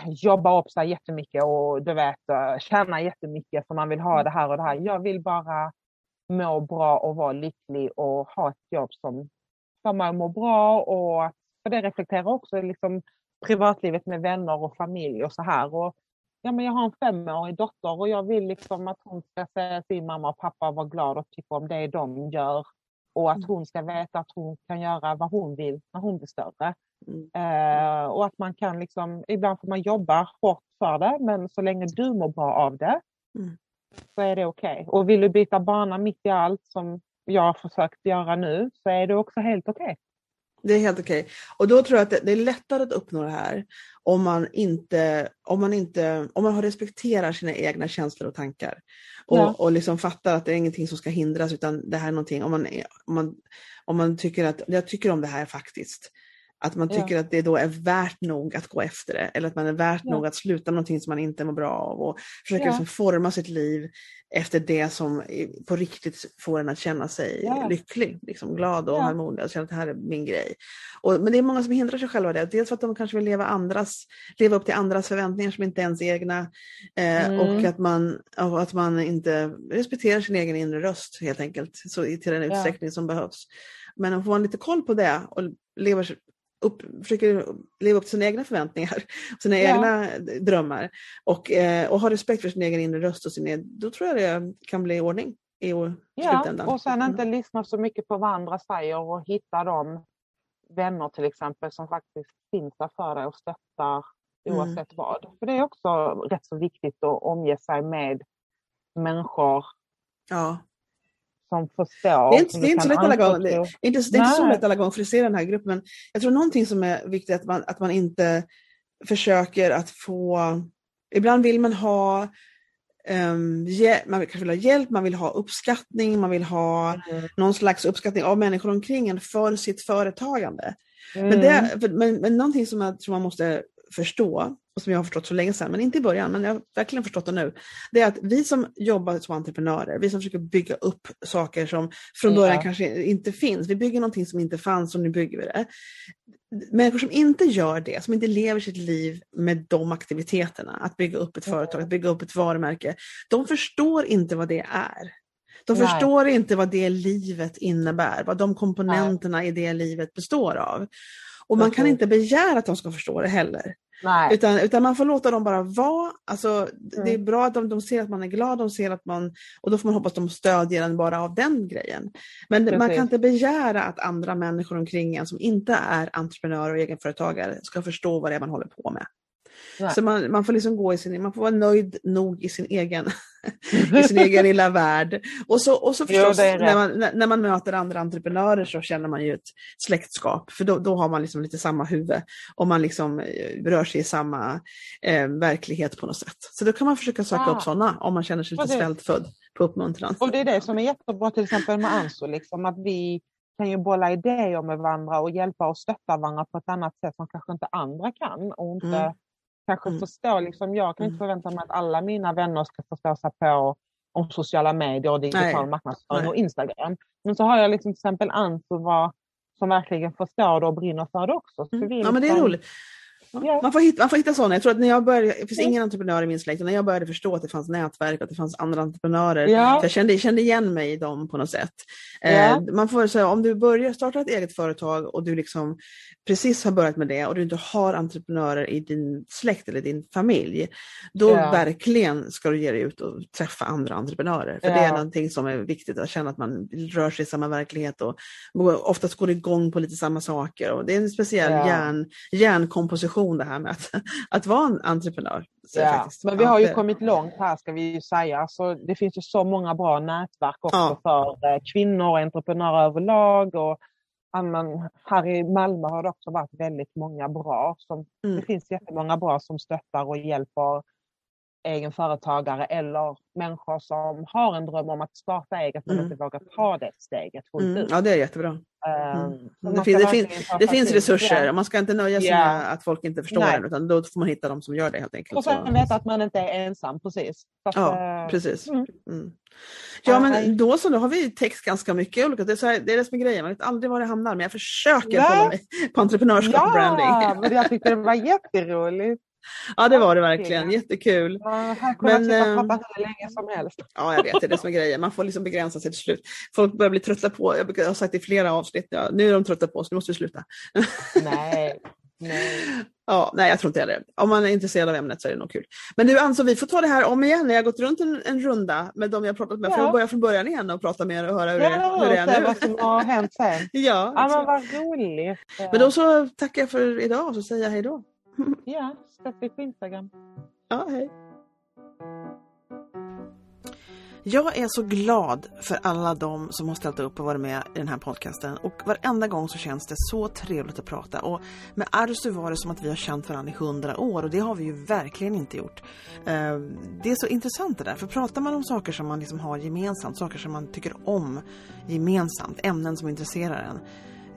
jobba upp sig jättemycket och du vet, eh, tjäna jättemycket för man vill ha det här och det här. Jag vill bara må bra och vara lycklig och ha ett jobb som får mig att må bra och för det reflekterar också liksom privatlivet med vänner och familj och så här. Och, ja, men jag har en femårig dotter och jag vill liksom att hon ska se sin mamma och pappa vara glad och tycka om det de gör. Och att hon ska veta att hon kan göra vad hon vill när hon blir större. Mm. Eh, och att man kan liksom, ibland får man jobba hårt för det, men så länge du mår bra av det Mm. så är det okej. Och vill du byta bana mitt i allt som jag har försökt göra nu så är det också helt okej. Det är helt okej. Och då tror jag att det, är lättare att uppnå det här om man inte, om man inte, om man har respekterar sina egna känslor och tankar. Och, Ja. och liksom fattar att det är ingenting som ska hindras utan det här är någonting, om man, om man, om man tycker att jag tycker om det här faktiskt. Att man tycker Ja. att det då är värt nog att gå efter det eller att man är värt Ja. nog att sluta någonting som man inte mår bra av och försöka Ja. liksom forma sitt liv efter det som på riktigt får en att känna sig Ja. lycklig, liksom glad och Ja. harmonisk och känna att det här är min grej. Och, men det är många som hindrar sig själva det. Dels för att de kanske vill leva, andras, leva upp till andras förväntningar som inte är ens egna eh, Mm. och att man, och att man inte respekterar sin egen inre röst helt enkelt så, till den utsträckning som behövs. Men om får man lite koll på det och lever upp, försöker leva upp till sina egna förväntningar, sina Ja. egna drömmar och, eh, och har respekt för sin egen inre röst, och sin, egen- då tror jag det kan bli ordning i Ja, slutändan. och sen Mm. inte lyssna så mycket på vad andra säger och hitta de vänner till exempel som faktiskt finns där för dig och stöttar Mm. oavsett vad. För det är också rätt så viktigt att omge sig med människor Ja. Som förstår. Det är inte, det är så lätt alla gånger. anförtro. Det är inte, det är inte så Nej. lätt alla gånger för att se den här gruppen. Men jag tror någonting som är viktigt är att man, att man inte försöker att få... Ibland vill man ha um, man kanske vill ha hjälp, man vill ha uppskattning, man vill ha Mm. någon slags uppskattning av människor omkring en för sitt företagande. Men, Mm. det, för- men, men någonting som jag tror man måste förstå, och som jag har förstått för länge sedan, men inte i början, men jag har verkligen förstått det nu, det är att vi som jobbar som entreprenörer, vi som försöker bygga upp saker som från början Ja. kanske inte finns, vi bygger någonting som inte fanns och nu bygger vi det. Människor som inte gör det, som inte lever sitt liv med de aktiviteterna, att bygga upp ett företag, att bygga upp ett varumärke, de förstår inte vad det är. De Nej. förstår inte vad det livet innebär, vad de komponenterna i det livet består av. Och man kan inte begära att de ska förstå det heller. Nej. Utan, utan man får låta dem bara vara. Alltså, Det är Mm. bra att de, de ser att man är glad, de ser att man, och då får man hoppas att de stödjer en bara av den grejen. Men man Precis. kan inte begära att andra människor omkring en som inte är entreprenörer och egenföretagare ska förstå vad det är man håller på med. Nej. Så man, man får liksom gå i sin, man får vara nöjd nog i sin egen, i sin egen lilla värld. Och så, och så Jo, förstås, rätt. när, man, när, man möter andra entreprenörer så känner man ju ett släktskap, för då, då har man liksom lite samma huvud och man liksom eh, rör sig i samma eh, verklighet på något sätt. Så då kan man försöka söka Ah. upp sådana om man känner sig lite svältfödd på uppmuntran. Och det är det som är jättebra till exempel med Anso, liksom, att vi kan ju bolla idéer med varandra och hjälpa och stötta varandra på ett annat sätt som kanske inte andra kan. Och inte Mm. Kanske Mm. förstå, liksom, jag kan Mm. inte förvänta mig att alla mina vänner ska förstå sig på om sociala medier och digital Nej. marknadsföring och Instagram. Men så har jag liksom till exempel var, som verkligen förstår det och brinner för det också. Så Mm. Ja men det är liksom- roligt. Ja. Man får, hitta, man får hitta sådana. Jag tror att när jag började, det finns Mm. ingen entreprenör i min släkt, när jag började förstå att det fanns nätverk och att det fanns andra entreprenörer, Ja. så jag kände, kände igen mig i dem på något sätt. Ja. Eh, man får säga, om du börjar starta ett eget företag och du liksom precis har börjat med det och du inte har entreprenörer i din släkt eller din familj, då Ja. verkligen ska du ge dig ut och träffa andra entreprenörer. För det är Ja. någonting som är viktigt, att känna att man rör sig i samma verklighet och oftast går igång på lite samma saker. Och det är en speciell Ja. hjärn, hjärnkomposition det här med att, att vara en entreprenör. Ja, men vi ja, har ju kommit långt här ska vi ju säga. Så det finns ju så många bra nätverk också Ja. för eh, kvinnor och entreprenörer överlag. Och, men här i Malmö har det också varit väldigt många bra. Som, Mm. Det finns jättemånga bra som stöttar och hjälper egenföretagare eller människor som har en dröm om att starta eget men Mm. inte vågar ta det steget fullt Mm, ut. ja, det är jättebra. Ehm, Mm. Det fin- det fin- Det finns resurser Ja. och man ska inte nöja sig Ja. med att folk inte förstår Nej. en, utan då får man hitta de som gör det helt enkelt. Och sen Så- veta att man inte är ensam, precis. Att, Ja, eh, precis. mm. Mm. Ja, men då så, då har vi täckt ganska mycket olika. Det är, här, det är det som är grejen, man vet aldrig var det hamnar, men jag försöker Nej. hålla mig på entreprenörskap och branding. Ja, men jag tyckte det var jätteroligt. Ja, det var det verkligen. Jättekul. Ja, Här kunde jag Men, sitta ehm, prata hur länge som helst. Ja, jag vet, det är det som är grejen. Man får liksom begränsa sig till slut. Folk börjar bli trötta på, jag jag har sagt i flera avsnitt, ja, nu är de trötta på oss, nu måste vi sluta. Nej, nej. Ja, nej, jag tror inte heller. Om man är intresserad av ämnet så är det nog kul. Men du Ann, så vi får ta det här om igen. Jag har gått runt en, en runda med de jag pratat med. Får Ja. jag börja från början igen och prata med er och höra hur, Ja, det, hur det är vad nu? som har hänt sen. Ja, Ja, men vad roligt. men då så tackar jag för idag och så säger jag hej då. Ja, ses vi på Instagram. Ja, hej. Jag är så glad för alla de som har ställt upp och varit med i den här podcasten och varenda gång så känns det så trevligt att prata och med Arsu var det som att vi har känt varandra i hundra år och det har vi ju verkligen inte gjort. Eh, det är så intressant det där, för pratar man om saker som man liksom har gemensamt, saker som man tycker om gemensamt, ämnen som intresserar en,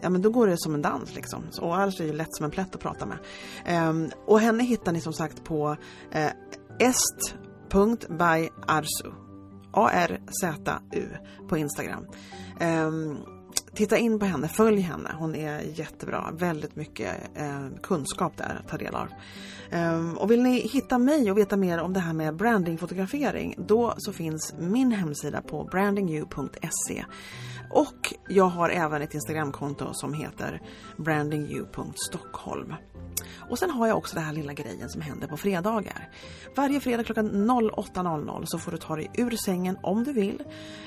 ja men då går det som en dans liksom. Och annars är ju lätt som en plätt att prata med. Um, och henne hittar ni som sagt på eh, uh, est.byarsu. A-R-Z-U på Instagram. Um, titta in på henne, följ henne. Hon är jättebra. Väldigt mycket eh, kunskap där att ta del av. Um, och vill ni hitta mig och veta mer om det här med brandingfotografering då så finns min hemsida på brandingyou.se. Och jag har även ett Instagramkonto som heter brandingyou.stockholm. Och sen har jag också den här lilla grejen som händer på fredagar. Varje fredag klockan 08.00 så får du ta dig ur sängen om du vill,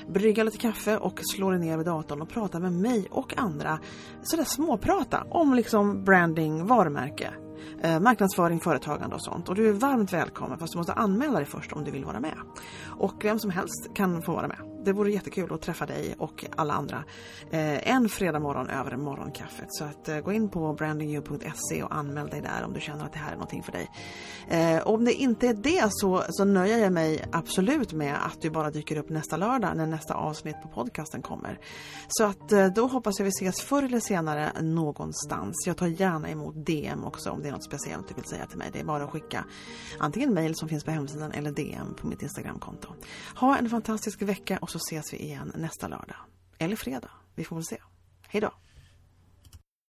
brygga lite kaffe och slå dig ner vid datorn och prata med mig och andra. Sådär småprata om liksom branding, varumärke, eh, marknadsföring, företagande och sånt. Och du är varmt välkommen fast du måste anmäla dig först om du vill vara med. Och vem som helst kan få vara med. Det vore jättekul att träffa dig och alla andra eh, en fredag morgon över morgonkaffet. Så att eh, gå in på brandingyou.se och anmäl dig där om du känner att det här är någonting för dig. Eh, om det inte är det så, så nöjer jag mig absolut med att du bara dyker upp nästa lördag när nästa avsnitt på podcasten kommer. Så att eh, då hoppas jag vi ses förr eller senare någonstans. Jag tar gärna emot DM också om det är något speciellt du vill säga till mig. Det är bara att skicka antingen mail som finns på hemsidan eller DM på mitt Instagramkonto. Ha en fantastisk vecka och så ses vi igen nästa lördag. Eller fredag. Vi får väl se. Hej då!